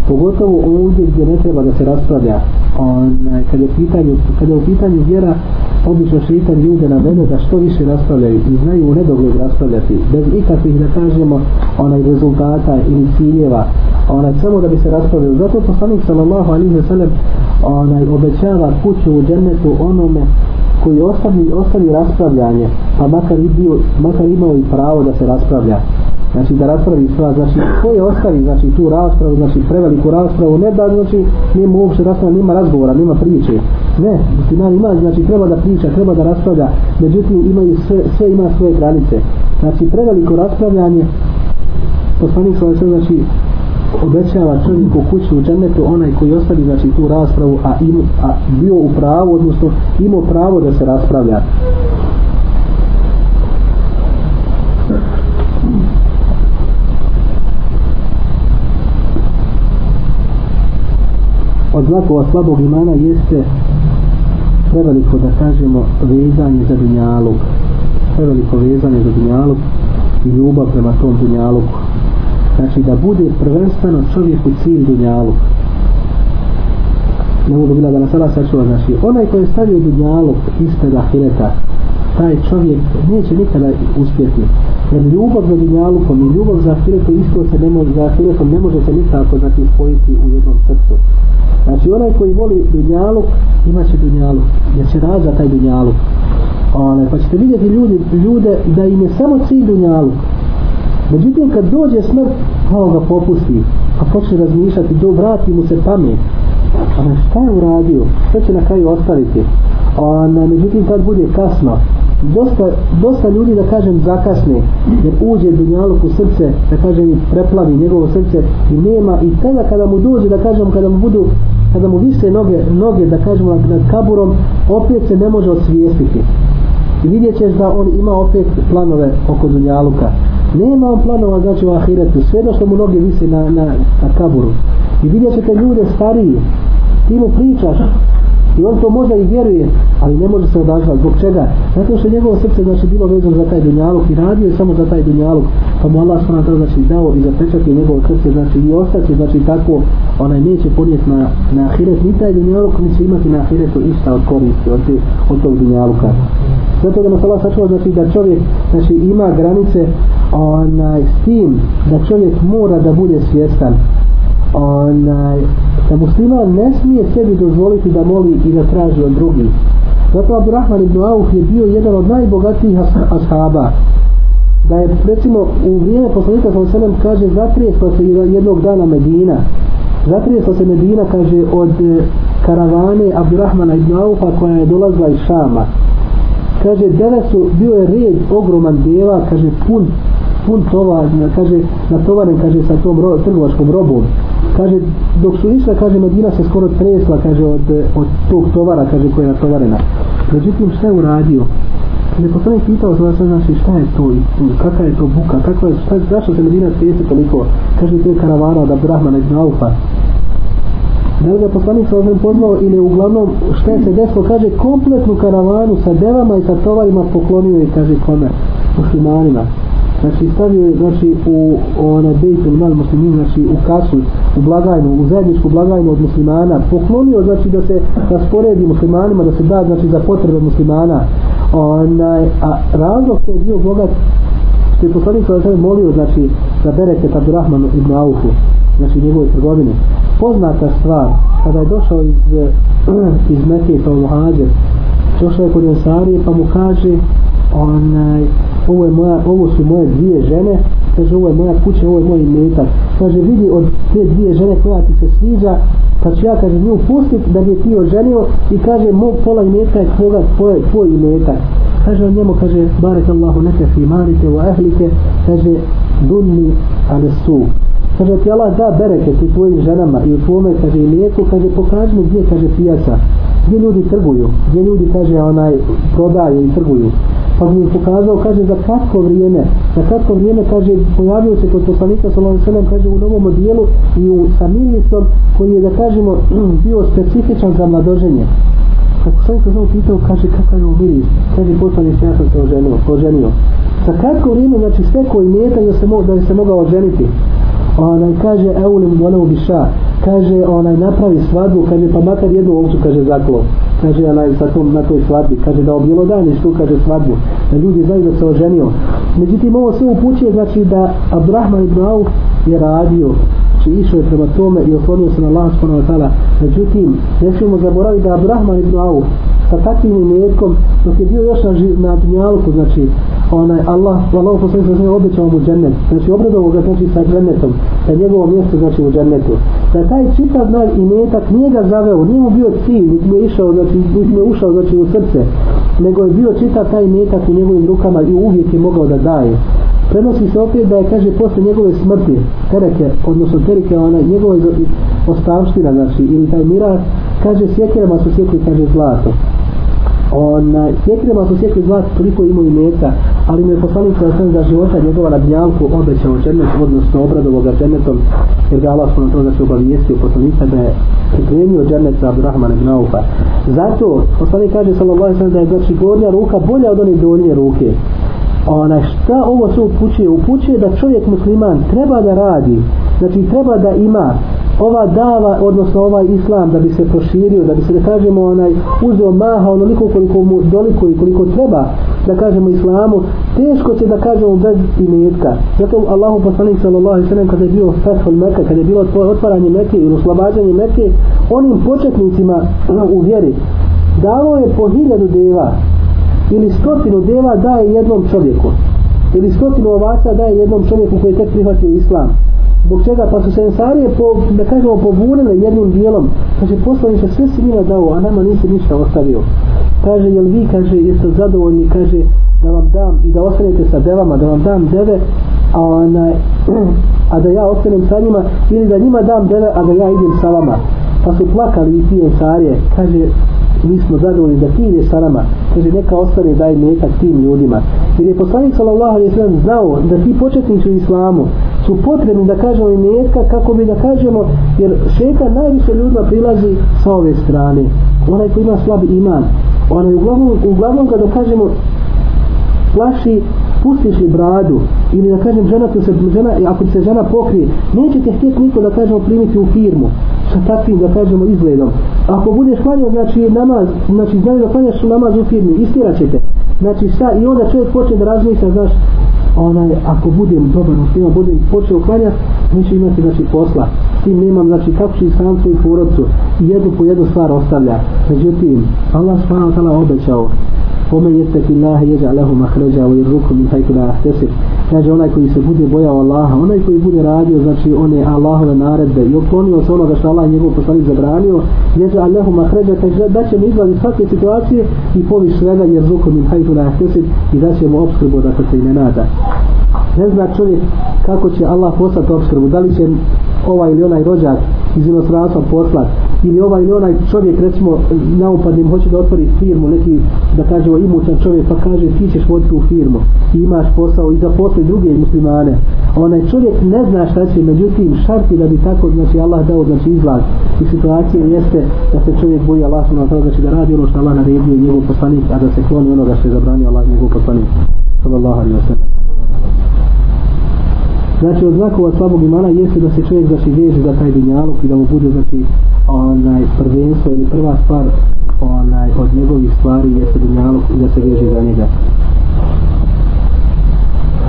S2: pogotovo ovdje gdje ne treba da se raspravlja onaj, kada je, pitanju, kada je u pitanju vjera obično šeitan ljude na mene da što više raspravljaju i znaju u nedogled raspravljati bez ikakvih da kažemo onaj rezultata ili ciljeva onaj, samo da bi se raspravljali zato poslanik sallallahu alihi wa sallam onaj, obećava kuću u džennetu onome koji ostavi, ostavi raspravljanje pa makar, i bio, makar imao i pravo da se raspravlja znači da raspravi sva, znači ko je ostavi znači tu raspravu, znači preveliku raspravu ne da znači nije mu uopšte raspravo nima razgovora, nima priče ne, znači, musliman ima, znači treba da priča, treba da raspravlja međutim imaju sve, sve ima svoje granice znači preveliko raspravljanje poslanik svoje sve znači obećava čovjeku kuću u džennetu onaj koji ostavi znači tu raspravu a, im, a bio u pravu, odnosno imao pravo da se raspravlja od znakova slabog imana jeste preveliko da kažemo vezanje za dunjalog preveliko vezanje za dunjalog i ljubav prema tom dunjalogu znači da bude prvenstveno čovjeku cilj dunjalog ne budu bila da nas Allah sačuva znači onaj koji je stavio dunjalog ispred ahireta taj čovjek neće nikada uspjeti jer ljubav za dunjalukom i ljubav za ahiretom isto se ne može za ahiretom ne može se nikako znači spojiti u jednom srcu Znači onaj koji voli dunjaluk, imat će dunjaluk, jer će rad za taj dunjaluk. Ale, pa ćete vidjeti ljudi, ljude da im je samo cilj dunjaluk. Međutim, kad dođe smrt, malo ga popusti, a počne razmišljati, do vrati mu se pamet. A ono, šta je uradio? Što će na kraju ostaviti? A, međutim, tad bude kasno dosta, dosta ljudi da kažem zakasne jer uđe dunjaluk u srce da kažem preplavi njegovo srce i nema i tada kada mu dođe da kažem kada mu budu kada mu vise noge, noge da kažem nad kaburom opet se ne može osvijestiti i vidjet ćeš da on ima opet planove oko dunjaluka nema on planova znači u ahiretu sve jedno što mu noge vise na, na, na kaburu i vidjet ćete ljude stariji ti mu pričaš i on to možda i vjeruje ali ne može se odazvati zbog čega zato što njegovo srce znači bilo vezano za taj dunjaluk i radio je samo za taj dunjaluk pa mu Allah sada znači dao i zapečati njegovo srce znači i ostati znači tako onaj neće ponijeti na, na ahiret ni taj dunjaluk ni će imati na ahiretu ista od koristi od, te, od tog dunjaluka zato da nas Allah sačuva znači da čovjek znači ima granice onaj, s tim da čovjek mora da bude svjestan onaj, da muslima ne smije sebi dozvoliti da moli i da traži od drugih. Zato Abdurrahman ibn Auf je bio jedan od najbogatijih ashaba. Da je, recimo, u vrijeme poslanika sa osanem kaže zatrijesla se jednog dana Medina. Zatrijesla se Medina, kaže, od e, karavane Abdurrahmana ibn Aufa koja je dolazila iz Šama. Kaže, dele su, bio je red ogroman deva, kaže, pun pun tovar, kaže, natovaren, kaže, sa tom ro, trgovačkom robom kaže dok su išla kaže Medina se skoro tresla kaže od, od tog tovara kaže koja je natovarena međutim šta je uradio Ne postavim pitao za sve znači, znači šta je to i kakva je to buka, kakva je, šta, zašto se Medina stresi toliko, kaže to je karavana od Abdurrahmana iz Naufa, Da li ga poslanik sa pozvao ili uglavnom šta je se desilo, kaže kompletnu karavanu sa devama i sa tovarima poklonio i kaže kome, muslimanima znači stavio je znači u onaj bejtul mal muslimin znači u kasu u blagajnu u zajedničku blagajnu od muslimana poklonio znači da se rasporedi muslimanima da se da znači za potrebe muslimana onaj a razlog je bio bogat što je poslanik sa sebe molio znači da bereke tabu rahmanu ibn aufu znači njegove trgovine poznata stvar kada je došao iz iz Mekije kao pa muhađer došao je kod Jansari pa mu kaže onaj, ovo, je moja, ovo su moje dvije žene, kaže, ovo je moja kuća, ovo je moj metak. Kaže, vidi od te dvije žene koja ti se sviđa, pa ću ja, kaže, nju pustit da bi ti oženio i kaže, moj pola metak je tvoga, tvoj, tvoj metak. Kaže on njemu, kaže, barek Allahu neke fi marike u ahlike, kaže, dunni ale su. Kaže, ti Allah da bereke ti tvojim ženama i u tvome, kaže, i lijeku, kaže, pokaži mi gdje, kaže, pijaca gdje ljudi trguju, gdje ljudi, kaže, onaj, prodaju i trguju. Pa mi je pokazao, kaže, za kratko vrijeme, za kratko vrijeme, kaže, pojavio se kod poslanika, sallallahu sallam, kaže, u novom odijelu i u samilisom, koji je, da kažemo, bio specifičan za mladoženje. Kad sam se znao pitao, kaže, kakav je u biri, kaže, poslanik, ja sam se oženio, oženio. Za kratko vrijeme, znači, sve koji metan da se, mo, da se mogao oženiti, onaj kaže eulim volevu biša kaže onaj napravi svadbu kaže pa makar jednu ovcu kaže zaklo kaže onaj sa tom na toj svadbi kaže da objelo dan tu kaže svadbu da ljudi znaju da se oženio međutim ovo sve upućuje znači da Abrahman ibn Auf je radio znači išao je prema tome i otvorio se na Allah subhanahu wa ta'ala međutim ne smijemo zaboraviti da Abrahman ibn Auf sa takvim imetkom dok je bio još na, ži, na dnjalku znači onaj Allah Allah poslije se znači obećao mu džennet znači obredovo ga znači sa džennetom sa njegovo mjesto znači u džennetu da taj čitav znači imetak nije ga zaveo nije mu bio cilj niti mu je išao znači niti mu je ušao znači u srce nego je bio čitav taj imetak u njegovim rukama i uvijek je mogao da daje prenosi se opet da je kaže posle njegove smrti tereke odnosno tereke ona njegove ostavština znači ili taj miras kaže sjekirama su sjekli kaže zlato ona sjekirama su sjekli zlato koliko imao i mjeca ali mu je poslanik sa za života njegova na djalku obećao džennet odnosno obradovo ga džennetom jer ga Allah to znači obavijestio poslanika da je pripremio džennet za Abdurrahman ibn Aufa zato poslanik kaže sallallahu alaihi sallam da je znači gornja ruka bolja od one donje ruke onaj šta ovo sve upućuje upućuje da čovjek musliman treba da radi znači treba da ima ova dava odnosno ovaj islam da bi se proširio da bi se da kažemo onaj uzeo maha onoliko koliko mu doliko i koliko treba da kažemo islamu teško će da kažemo bez imetka zato Allahu poslanik sallallahu alejhi ve sellem kada je bio fathul meka kada je bilo otvaranje meke ili oslobađanje meke onim početnicima u vjeri davo je po hiljadu deva ili stotinu deva daje jednom čovjeku ili stotinu ovaca daje jednom čovjeku koji je tek prihvatio islam zbog čega pa su se ensarije po, da kažemo pobunile jednim dijelom kaže poslaniče sve si njima dao a nama nisi ništa ostavio kaže jel vi kaže jeste zadovoljni kaže da vam dam i da ostanete sa devama da vam dam deve a, ona, a da ja ostanem sa njima ili da njima dam deve a da ja idem sa vama pa su plakali i ti ensarije kaže mi smo zadovoljni da ti ideš sa nama, kaže neka ostane daj metak tim ljudima. Jer je poslanik sallallahu alaihi sallam znao da ti početnici u islamu su potrebni da kažemo i metka kako bi da kažemo, jer šeta najviše ljudima prilazi sa ove strane. Onaj koji ima slab iman, onaj uglavnom, uglavnom ga da kažemo plaši spustiš bradu ili da kažem žena se žena i ako se žena pokrije neće te htjeti niko da kažemo primiti u firmu sa takvim da kažemo izgledom ako budeš klanio znači namaz znači znaju da klanjaš namaz u firmi istirat ćete znači šta i onda čovjek počne da razmišlja znaš onaj ako budem dobar u svima budem počeo klanjat neću imati znači posla s tim nemam znači kako ću sam svoju porodcu i jednu po jednu stvar ostavlja međutim Allah s.a.v. obećao ومن يتق الله يجعل له مخرجا ويرزقه من حيث لا يحتسب kaže onaj koji se bude bojao Allaha onaj koji bude radio znači on je Allahove naredbe i oklonio se onoga što Allah njegov poslanik zabranio jeđa Allahu mahređa kaže da će mu izlazi svake situacije i poviš svega jer zvukom im hajtu na jahtesit i da će mu obskrbu da se i ne nada ne zna čovjek kako će Allah poslati obskrbu da li će ovaj ili onaj rođak iz inostranstva poslat ili ovaj ili onaj čovjek recimo naupadnim hoće da otvori firmu neki da kaže o imućan čovjek pa kaže ti ćeš voditi tu firmu i imaš posao i zaposli druge muslimane onaj čovjek ne zna šta će međutim šarti da bi tako znači Allah dao znači izlaz i situacije jeste da se čovjek boji Allah na to znači da radi ono što Allah naredio njegov poslanik a da se kloni onoga što je zabranio Allah njegov poslanik sallallahu alaihi wa sallam Znači od znakova slabog imana jeste da se čovjek znači veže za taj dunjaluk i da mu bude znači onaj prvenstvo ili prva stvar onaj od njegovih stvari jeste dunjaluk i da se veže za njega.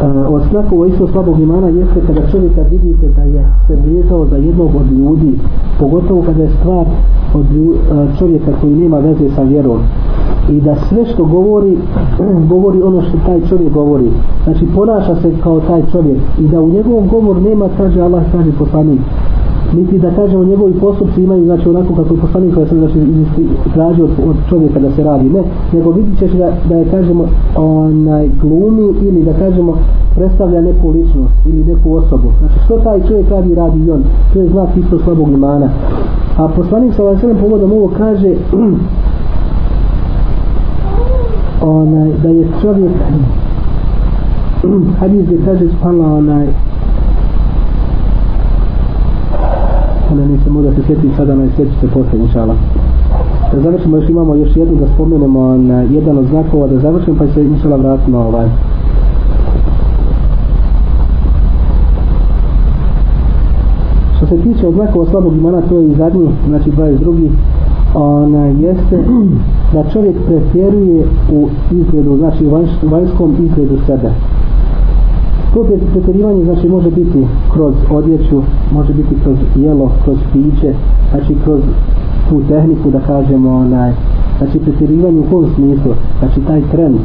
S2: E, od znakova isto slabog imana jeste kada čovjeka vidite da je se vezao za jednog od ljudi, pogotovo kada je stvar od ljudi, e, čovjeka koji nema veze sa vjerom i da sve što govori govori ono što taj čovjek govori znači ponaša se kao taj čovjek i da u njegovom govoru nema kaže Allah kaže poslanik niti da kažemo njegovi postupci imaju znači onako kako je poslanik koji sam znači izisti traži od, od čovjeka da se radi ne, nego vidit ćeš da, da je kažemo onaj glumi ili da kažemo predstavlja neku ličnost ili neku osobu znači što taj čovjek radi radi i on to je znak isto slabog imana a poslanik sa vasem povodom ovo kaže onaj, da je čovjek hadis gdje kaže spala onaj onaj neće mu da se sjetim sada onaj sjeći se posle inšala da završimo još imamo još jednu da spomenemo na jedan od znakova da završimo pa se inšala vratimo ovaj što se tiče od znakova slabog imana to je i zadnji znači 22 ona jeste da čovjek pretjeruje u izgledu, znači u vanjš, vanjskom izgledu sebe. To pretjerivanje znači može biti kroz odjeću, može biti kroz jelo, kroz piće, znači kroz tu tehniku da kažemo onaj, znači pretjerivanje u kom smislu, znači taj trend.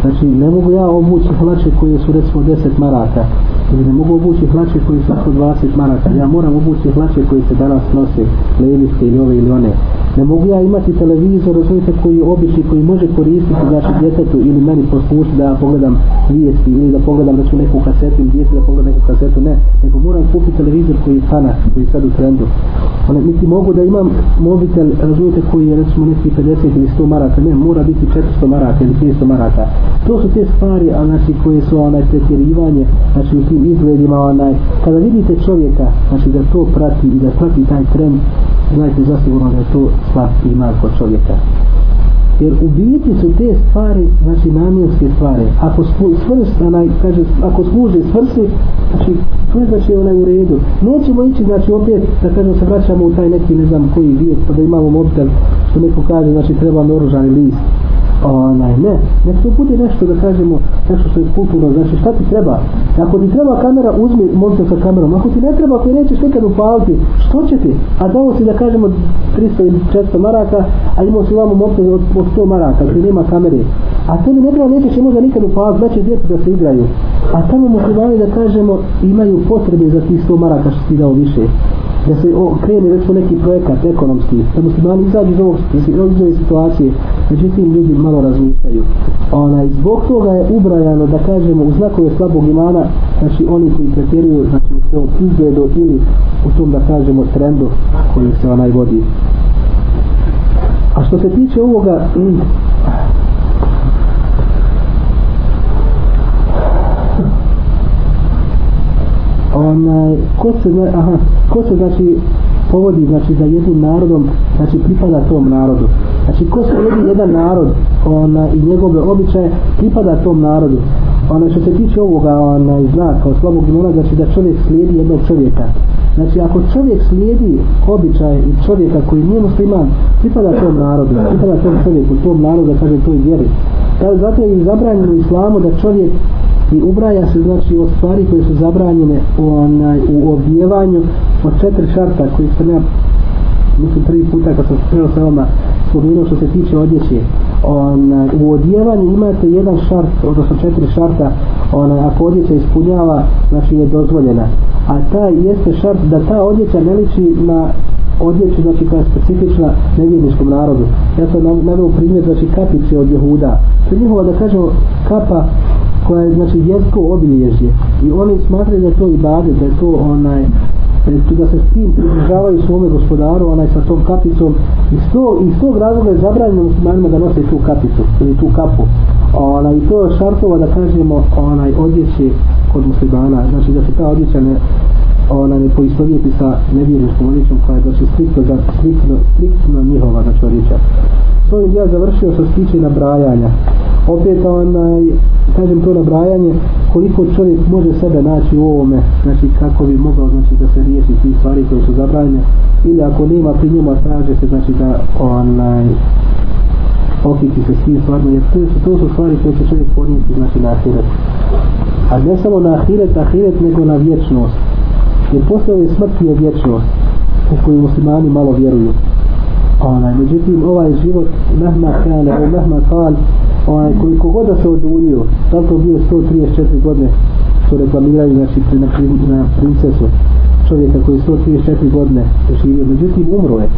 S2: Znači ne mogu ja obući hlače koje su recimo 10 maraka, ili znači, ne mogu obući hlače koji su ako 20 maraka, ja moram obući hlače koji se danas nose, levište ili ove ili one. Ne mogu ja imati televizor, razumite, koji je obični, koji može koristiti znači djetetu ili meni poslušiti da pogledam vijesti ili da pogledam da su neku kasetu ili djeti da pogledam neku kasetu, ne. Nego moram kupiti televizor koji je fanat, koji je sad u trendu pa ono, niti mogu da imam mobitel, razumijete, koji je recimo neki 50 ili 100 maraka, ne, mora biti 400 maraka ili 500 maraka. To su te stvari, a znači, koje su onaj pretjerivanje, znači, u tim izgledima, onaj, kada vidite čovjeka, znači, da to prati i da prati taj trend, znajte zasigurno da je to slab iman kod čovjeka jer u biti su te stvari znači namjenske stvari ako svrst, onaj, kaže, ako služe svrsi znači to je znači onaj u redu nećemo ići znači opet da kažem se vraćamo u taj neki ne znam koji vijek pa da imamo mobitel što neko kaže znači treba oružani list onaj, ne, nek to bude nešto da kažemo, nešto što je kulturno, znači šta ti treba, ako ti treba kamera, uzmi monitor sa kamerom, ako ti ne treba, ako je nećeš nikad upaliti, što će ti, a dao si da kažemo 300 ili 400 maraka, a imao si vamo monitor od, od 100 maraka, ti nema kamere, a te mi ne treba, nećeš možda nikad upaliti, da znači će djeti da se igraju, a tamo muslimani da kažemo, imaju potrebe za tih 100 maraka što ti dao više, da se o, krene već u neki projekat ekonomski, da muslimani izađu iz ovog situacije, situacije, međutim ljudi malo razmišljaju. Ona, zbog toga je ubrajano, da kažemo, u znakove slabog imana, znači oni koji pretjeruju, znači u tom izgledu ili u tom, da kažemo, trendu koji se onaj vodi. A što se tiče ovoga, onaj, ko se, aha, ko se znači povodi znači za jednim narodom, znači pripada tom narodu. Znači ko se vodi jedan narod ona, i njegove običaje pripada tom narodu. Ona, što se tiče ovoga ona, znaka od slabog imuna, znači da čovjek slijedi jednog čovjeka. Znači ako čovjek slijedi običaje i čovjeka koji nije musliman, pripada tom narodu, pripada tom čovjeku, tom narodu, da kaže toj vjeri. Tako, zato je i zabranjeno islamu da čovjek i ubraja se znači od stvari koje su zabranjene u, onaj, u objevanju od četiri šarta koji sam ja mislim prvi puta kad sam spreo sa vama spomenuo što se tiče odjeće on, u odjevanju imate jedan šart odnosno četiri šarta on, ako odjeća ispunjava znači je dozvoljena a ta jeste šart da ta odjeća ne liči na odjeću znači koja je specifična nevjedničkom narodu ja sam navio primjer znači kapice od Jehuda to je njihova da kažemo kapa koja je znači vjetsko obilježje i oni smatraju da to i bade da je to onaj i da se s tim približavaju svome gospodaru, onaj sa tom kapicom, i s, to, i s tog razloga je zabranjeno muslimanima da nose tu kapicu, ili tu kapu. Ona, I to je šartova da kažemo onaj odjeće kod muslimana, znači da se ta odjeća ne, ona ne poistovjeti sa nevjerničkom odjećom koja je znači, striktno, striktno, njihova znači, odjeća svoj dio završio što se tiče nabrajanja. Opet onaj, kažem to nabrajanje, koliko čovjek može sebe naći u ovome, znači kako bi mogao znači, da se riješi ti stvari koje su zabranjene, ili ako nema pri njima traže se znači da onaj, okiti se s tim stvarima, jer to su, to su stvari koje će čovjek ponijeti znači, na ahiret. A ne samo na ahiret, ahiret nego na vječnost. Jer posle ove smrti je vječnost u kojoj muslimani malo vjeruju onaj, međutim ovaj život mehma kane, ovaj mehma kal onaj, koliko god da se odunio da to bio 134 godine što reklamiraju znači, na, na princesu čovjeka koji je 134 godine živio, međutim umro je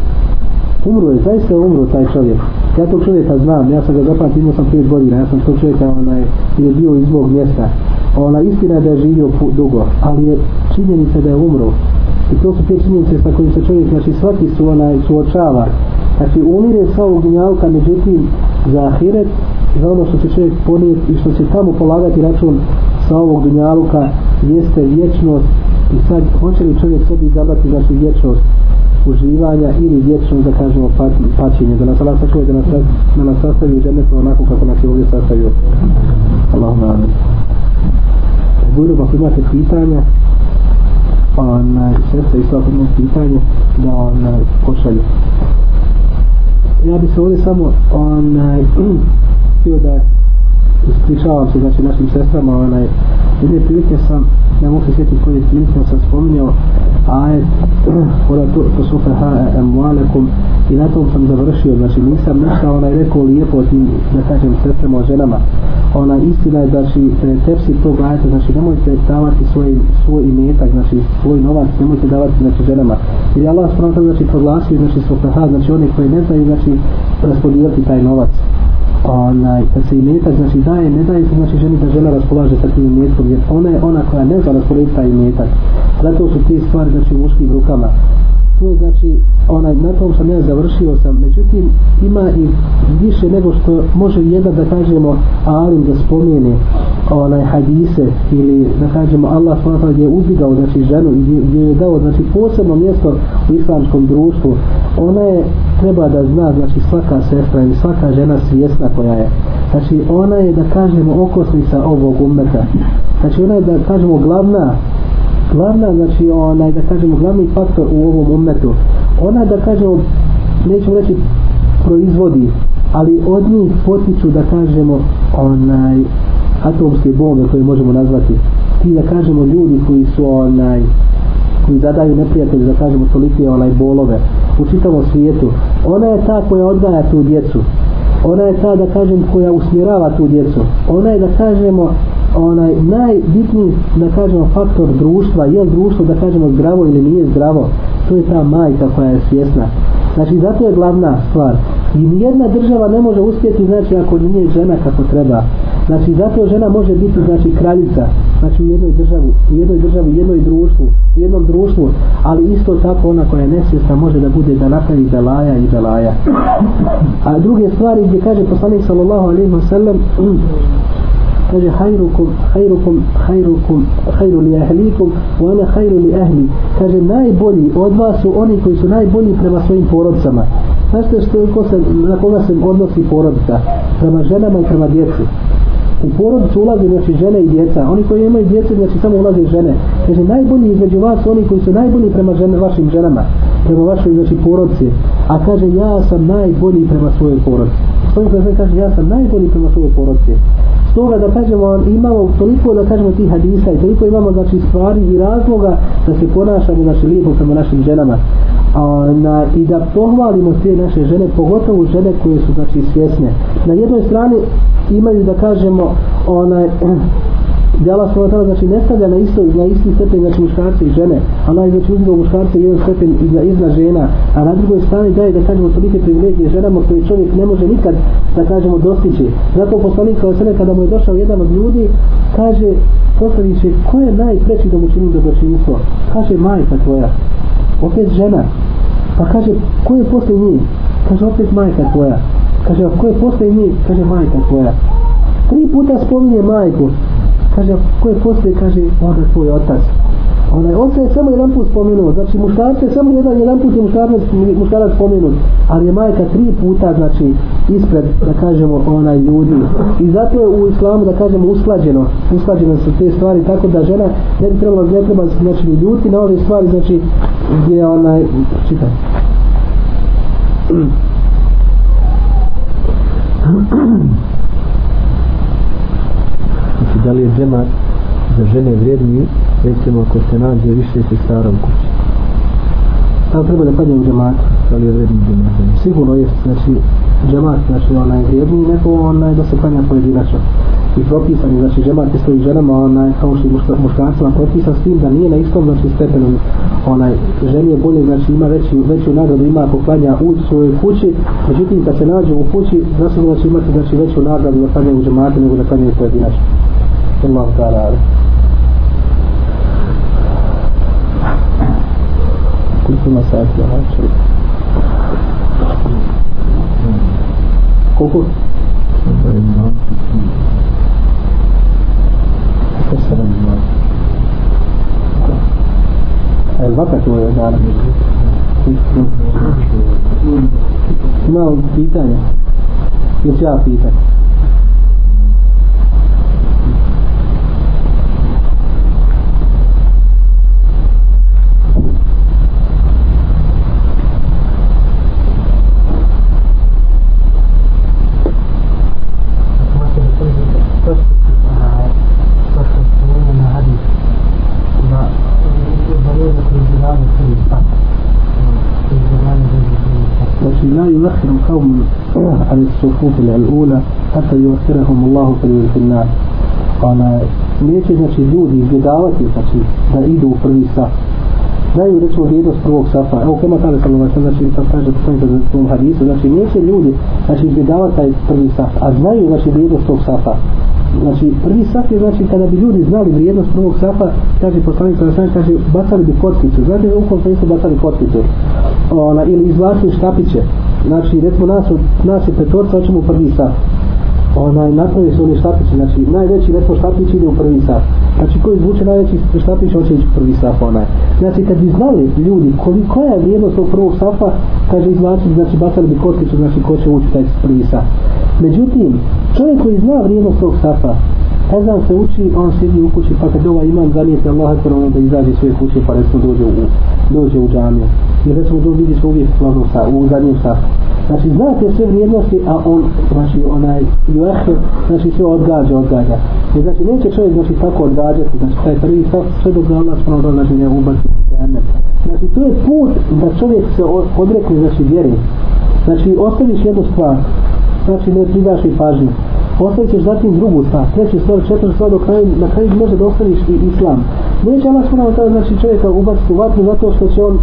S2: umro je, zaista umro taj čovjek ja tog čovjeka znam, ja sam ga zapamtio imao sam 5 godina, ja sam tog čovjeka onaj, je bio iz mog mjesta ona istina je da je živio dugo ali je činjenica da je umro i to su te činjenice sa kojim se čovjek znači svaki su onaj suočava znači umire sa ovog njavka međutim za ahiret za ono što će čovjek ponijet i što će tamo polagati račun sa ovog dunjaluka jeste vječnost i sad hoće li čovjek sebi izabrati znači vječnost uživanja ili vječno da kažemo paćenje da nas Allah sačuje da nas, da nas sastavi u džernetu onako kako nas je ovdje sastavio Allahumma amin Bujno, ako imate pitanja, pa onaj sredstva i svakom mnog pitanja da onaj um, pošalju. Ja bi se ovdje samo um, onaj htio da ispričavam se znači našim sestrama onaj jedne prilike sam ne mogu se sjetiti koji je prilike sam spominjao a je hoda tu to su emualekum i na tom sam završio znači nisam ništa onaj rekao lijepo tim da kažem sestrama o ženama ona istina je znači e, tepsi to gledajte znači nemojte davati svoj, svoj imetak znači svoj novac nemojte davati znači ženama jer je Allah spravo znači proglasio znači sufeha znači oni koji ne znaju znači raspodijeliti taj novac onaj, da se imetak znači daje, ne daje se znači ženi da žena raspolaže sa tim imetkom, jer ona je ona koja ne zna raspolaži taj imetak. Zato su ti stvari znači u muškim rukama to je znači onaj na tom sam ja završio sam međutim ima i više nego što može jedna da kažemo alim da spomene onaj hadise ili da kažemo Allah svata je ubigao znači ženu i je, je dao znači posebno mjesto u islamskom društvu ona je treba da zna znači svaka sestra i svaka žena svjesna koja je znači ona je da kažemo okosnica ovog umeta znači ona je da kažemo glavna glavna, znači, onaj, da kažemo, glavni faktor u ovom umetu, ona, da kažemo, nećemo reći, proizvodi, ali od njih potiču, da kažemo, onaj, atomske bombe koje možemo nazvati, ti, da kažemo, ljudi koji su, onaj, koji zadaju neprijatelji, da kažemo, tolike, onaj, bolove, u čitavom svijetu, ona je ta koja odgaja tu djecu, ona je ta, da kažem, koja usmjerava tu djecu, ona je, da kažemo, onaj najbitniji da kažemo faktor društva je društvo da kažemo zdravo ili nije zdravo to je ta majka koja je svjesna znači zato je glavna stvar i nijedna država ne može uspjeti znači ako nije žena kako treba znači zato žena može biti znači kraljica znači u jednoj državi u jednoj državi, u jednoj društvu u jednom društvu, ali isto tako ona koja je nesvjesna može da bude da napravi belaja i belaja a druge stvari gdje kaže poslanik sallallahu alaihi wa sallam kaže hajrukum, hajrukum, hajrukum, hajru li ahlikum, u ene hajru li ahli. Kaže najbolji od vas su oni koji su najbolji prema svojim porodcama. Znate što ko se, na koga se odnosi porodica? Prema ženama i prema djecu. U porodicu ulazi znači žene i djeca. Oni koji imaju djece znači samo ulaze žene. Kaže najbolji između vas su oni koji su najbolji prema žene, vašim ženama. Prema vašoj znači porodci. A kaže ja sam najbolji prema svojoj porodci. Svojim kaže ja sam najbolji prema svojoj porodci toga da kažemo imamo toliko da kažemo ti hadisa i toliko imamo znači stvari i razloga da se ponašamo znači lijepo prema našim ženama a, na, i da pohvalimo te naše žene pogotovo žene koje su znači svjesne na jednoj strani imaju da kažemo onaj eh, gdje Allah svoj tada znači ne stavlja na, isto, na isti stepen znači muškarce i žene Allah je znači uzdeo muškarce jedan stepen iza, iza žena a na drugoj strani daje da kažemo tolike privilegije ženama koje čovjek ne može nikad da kažemo dostići zato poslanik kao sene kada mu je došao jedan od ljudi kaže poslaniće ko je najpreći da mu čini dobročinstvo kaže majka tvoja opet žena pa kaže ko je posle njih kaže opet majka tvoja kaže a ko je posle njih kaže majka tvoja tri puta spominje majku kaže, ko je postoje, kaže, onda tvoj otac. Onaj, on se je samo jedan put spomenuo, znači muškarac je samo jedan, jedan put je muškarac, muškarac spomenut, ali je majka tri puta, znači, ispred, da kažemo, onaj ljudi. I zato je u islamu, da kažemo, uslađeno, uslađeno su te stvari, tako da žena ne bi trebala, ne treba, znači, ljuti na ove stvari, znači, gdje onaj, čitaj. Mm. da li je džemat za žene vrijedniji, recimo ako se nađe više sestara u kući. Da pa li treba da padne u džemat?
S3: Da li je vrijedniji džemat?
S2: Sigurno
S3: je,
S2: znači, džemat, znači, onaj vrijedniji, nego onaj da se panja pojedinačno. I propisan je, znači, džemat je svojim ženama, onaj, kao što je muškarcima, propisan s tim da nije na istom, znači, stepenu, onaj, ženi je bolje, znači, ima veću, veću nagradu, ima ako klanja u svojoj kući, međutim, kad se nađe u kući, znači, znači, imati, znači, veću nagradu da klanja u džematu, nego da klanja u pojedinačno rahmetullahu ta'ala koliko ima sati ja hoću koliko? sada je mnogo kako sada je mnogo a je vata koja je dana ima pitanja Jesi ja pitanje? التي لا يؤخر القوم عن الصفوف الأولى حتى يؤخرهم الله في النار قال neće znači ljudi izgledavati znači da idu u prvi saf znaju recimo vrijednost prvog safa evo kama tali sam ovaj znači sam kaže u tom hadisu znači neće ljudi znači izgledavati taj prvi saf a znaju znači vrijednost tog safa znači prvi saf je znači kada bi ljudi znali vrijednost prvog safa kaže poslanik sa strane kaže bacali bi kockice znači da ukoliko nisu bacali kockice ona ili izvlačili štapiće znači recimo nas od nas je petorca hoćemo prvi saf onaj napravi su oni štapići, znači najveći neko štapić ide u prvi sat. Znači koji izvuče najveći štapić, on će ići u prvi sat onaj. Znači kad bi znali ljudi koliko je vrijednost tog prvog safa, kaže izvlačili, znači, znači bacali bi kostiću, znači ko će ući taj prvi sat. Međutim, čovjek koji zna vrijednost tog safa, Ezan se uči, on sidi u kući, pa kad ova imam, zanijete Allah s.a. da izađe svoje kuće, pa recimo dođe u, dođe u džamiju. I recimo dođe vidiš uvijek slavno sa, u zadnjem sahu. Znači, znate sve vrijednosti, a on, znači, onaj, juhe, znači, sve odgađa, odgađa. I znači, neće čovjek, znači, tako odgađati, znači, taj prvi sah, sve dok ga Allah s.a. znači, ne ubaci u Znači, to je put da čovjek se odrekne, znači, vjeri. Znači, ostaviš jednu stvar, znači ne pridaš i pažnju. Ostavit ćeš zatim drugu stvar, treću stvar, četvr stvar, do kraja, na kraju može da ostaviš i islam. Neće Allah smrano tada znači čovjeka ubaciti u vatru zato što će on,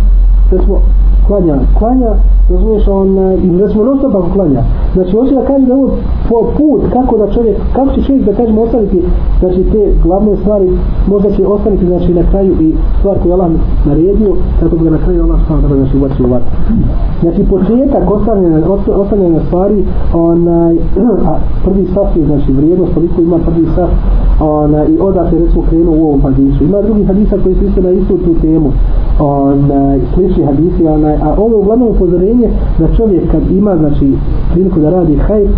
S2: da smo klanja, klanja, razumiješ, on, e, i recimo non stop ako klanja. Znači, hoće da kaže da ovo po put, kako da čovjek, kako će čovjek da kažemo ostaviti, znači, te glavne stvari, možda će ostaviti, znači, na kraju i stvar koju Allah naredio, kako bi ga na kraju Allah stvar da znači ubačio u vat. Znači, početak ostavljanja, ostavljanja stvari, onaj, a prvi stav je, znači, vrijednost, koliko ima prvi stav, onaj, i odakle, recimo, krenuo u ovom hadisu. Ima drugi hadisa koji su isto na istu tu temu, onaj, slični hadisi, onaj, ovaj, a ovo je uglavnom upozorenje da čovjek kad ima znači priliku da radi hajp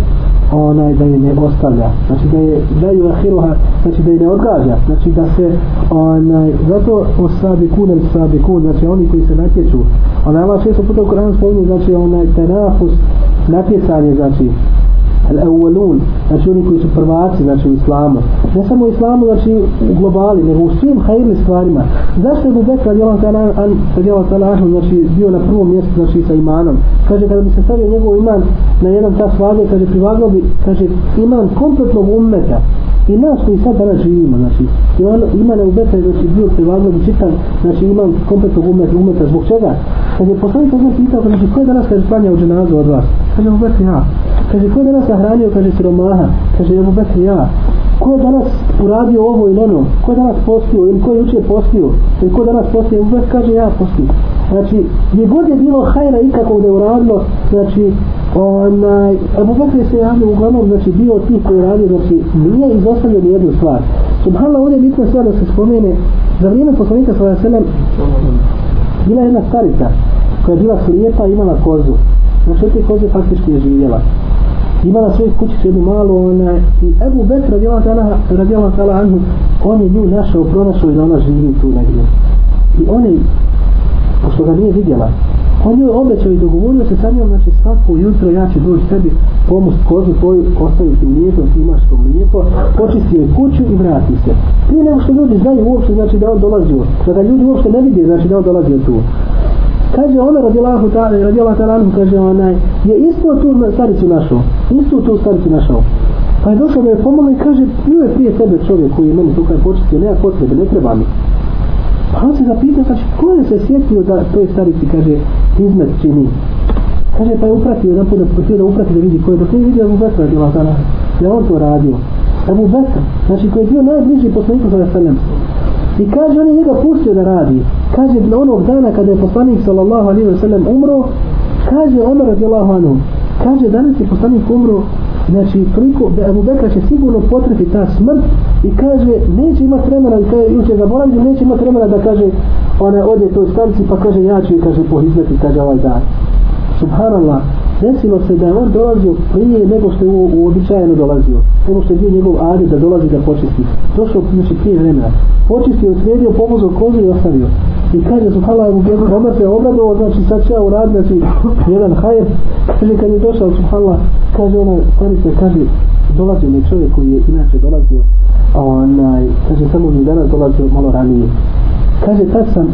S2: onaj da je ne ostavlja znači da je da je ahiruha znači da je ne odgađa znači da se onaj zato osabi kunel sabi kun znači oni koji se natječu onaj Allah često puta u Koran spominje znači onaj tenafus natjecanje znači الأولون znači oni koji su prvaci znači u islamu ne samo u islamu znači u globali nego u svim hajirnim stvarima zašto je Bubek radijalahu ta'ala ahlu znači bio na prvom mjestu znači sa imanom kaže kada bi se stavio njegov iman na jedan tas vage kaže privagao bi kaže iman kompletnog ummeta i nas koji sad danas živimo, znači, ima ne ubeta, znači, bio se vagno da čitam, znači, imam kompletno umet, umeta, zbog čega? Kad je poslanik od nas pitao, znači, ko je danas, kaže, planja u dženazu od vas? Kaže, u beti ja. Kaže, ko je danas nahranio, kaže, siromaha? Kaže, u beti ja. Ko je danas uradio ovo ili ono? Ko je danas postio? Ili ko je učio postio? Ili ko je danas postio? U beti kaže, ja postio znači gdje god je bilo hajra ikakvog da je uradilo znači onaj Ebu Bekri se javno uglavnom znači bio od tih koji radio znači nije izostavio ni jednu stvar Subhanla ovdje je bitna stvar da se spomene za vrijeme poslanika sa vaselem bila jedna starica koja je bila slijepa imala kozu znači od te koze faktički je živjela imala svoj kući jednu malu ona i Ebu Bekri radijala tala, radijala tala anhu on je nju našao pronašao i da ona živi tu negdje i oni pošto ga nije vidjela. On joj obećao i dogovorio se sa njom, znači svako jutro ja ću doći sebi pomust kozu tvoju, ostaviti ti mlijeko, ti imaš to mlijeko, počisti joj kuću i vrati se. Prije nego što ljudi znaju uopšte, znači da on dolazio, kada ljudi uopšte ne vidi, znači da on dolazio tu. Kaže ona radi Allahu ta'ala i radi Allah ta'ala anhu, kaže ona je isto tu staricu našao, isto tu staricu našao. Pa je došao da je pomalo i kaže, bio je prije sebe čovjek koji je meni tukaj počistio, nema potrebe, ne treba mi. Pa on se zapita, kaže, ko je se sjetio da toj starici, kaže, izmet čini? Kaže, pa je upratio, jedan put da se da uprati da vidi ko je, dok nije vidio Abu Bekra, je bila tada, da on to radio. Abu Bekra, znači koji je bio najbliži poslaniku sa Vesanem. I kaže, on je njega pustio da radi. Kaže, na onog dana kada je poslanik, sallallahu alaihi wa sallam, umro, kaže, Omer, radijallahu anhu, kaže, danas je poslanik umro, znači koliko da Abu Bekra će sigurno potreti ta smrt i kaže neće imati vremena da je juče zaboravio neće imati vremena da kaže ona ode toj stanci pa kaže ja ću i kaže pohizmeti kaže ovaj dan subhanallah desilo se da on dolazio prije nego što je u, uobičajeno dolazio. Nego što je bio njegov ade da dolazi da počisti. Došao znači, prije vremena. Počistio, sredio, pomozao kozu i ostavio. I kaže, subhala Ebu Bekr, onda se obradao, znači sad će ja uraditi znači, jedan hajer. Kaže, kad je došao, subhala, kaže ona, stvari se, kaže, dolazio mi čovjek koji je inače dolazio. Onaj, kaže, samo mi danas dolazio malo ranije. Kaže, tad sam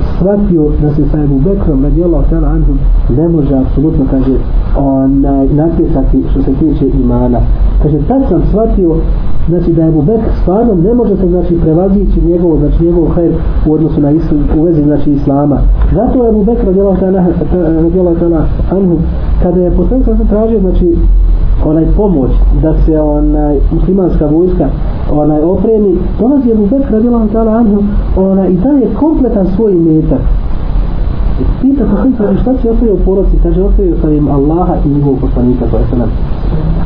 S2: shvatio da se sa Ebu Bekrom radi Allah tala anhu ne može apsolutno kaže onaj natjecati što se tiče imana kaže tad sam shvatio znači da Ebu Bek stvarno ne može se znači prevazići njegovo znači njegov hajr u odnosu na islam u vezi znači islama zato Ebu Bek radi Allah tala anhu kada je poslanik sam tražio znači onaj pomoć da se onaj muslimanska vojska onaj opremi dolazi je Bubek radila on tala anhu onaj i daje kompletan svoj metak pita ko sam sada šta će ostaviti u poroci kaže ostavio sam im Allaha i njegovog poslanika koja se nam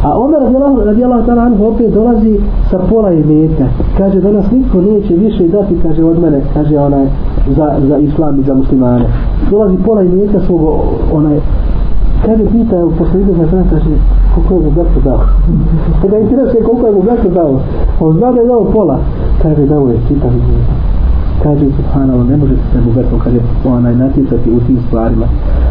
S2: a Omer radijalahu ta'ala anhu opet dolazi sa pola i meta kaže da nas niko neće više dati kaže od mene kaže onaj za, za islam i za muslimane dolazi pola i meta svog onaj kada pita u poslednje na sve kaže koliko je bogatstvo dao kada pa interesuje koliko je bogatstvo dao on zna da je dao pola kaže da je pita kaže subhanalo ne može se bogatstvo kaže onaj natjecati u tim stvarima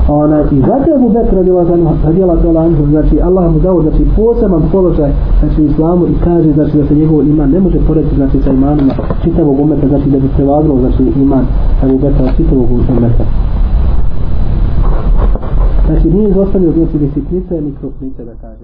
S2: ona i zato je bubek radila radila to lanđu znači Allah mu dao znači poseban položaj znači islamu i kaže znači da se njegov iman ne može poreći znači sa imanima čitavog umeta znači da bi se vadilo znači iman a bubek sa čitavog umeta Naširini tá, de u de disciplice, e priče da kažemo.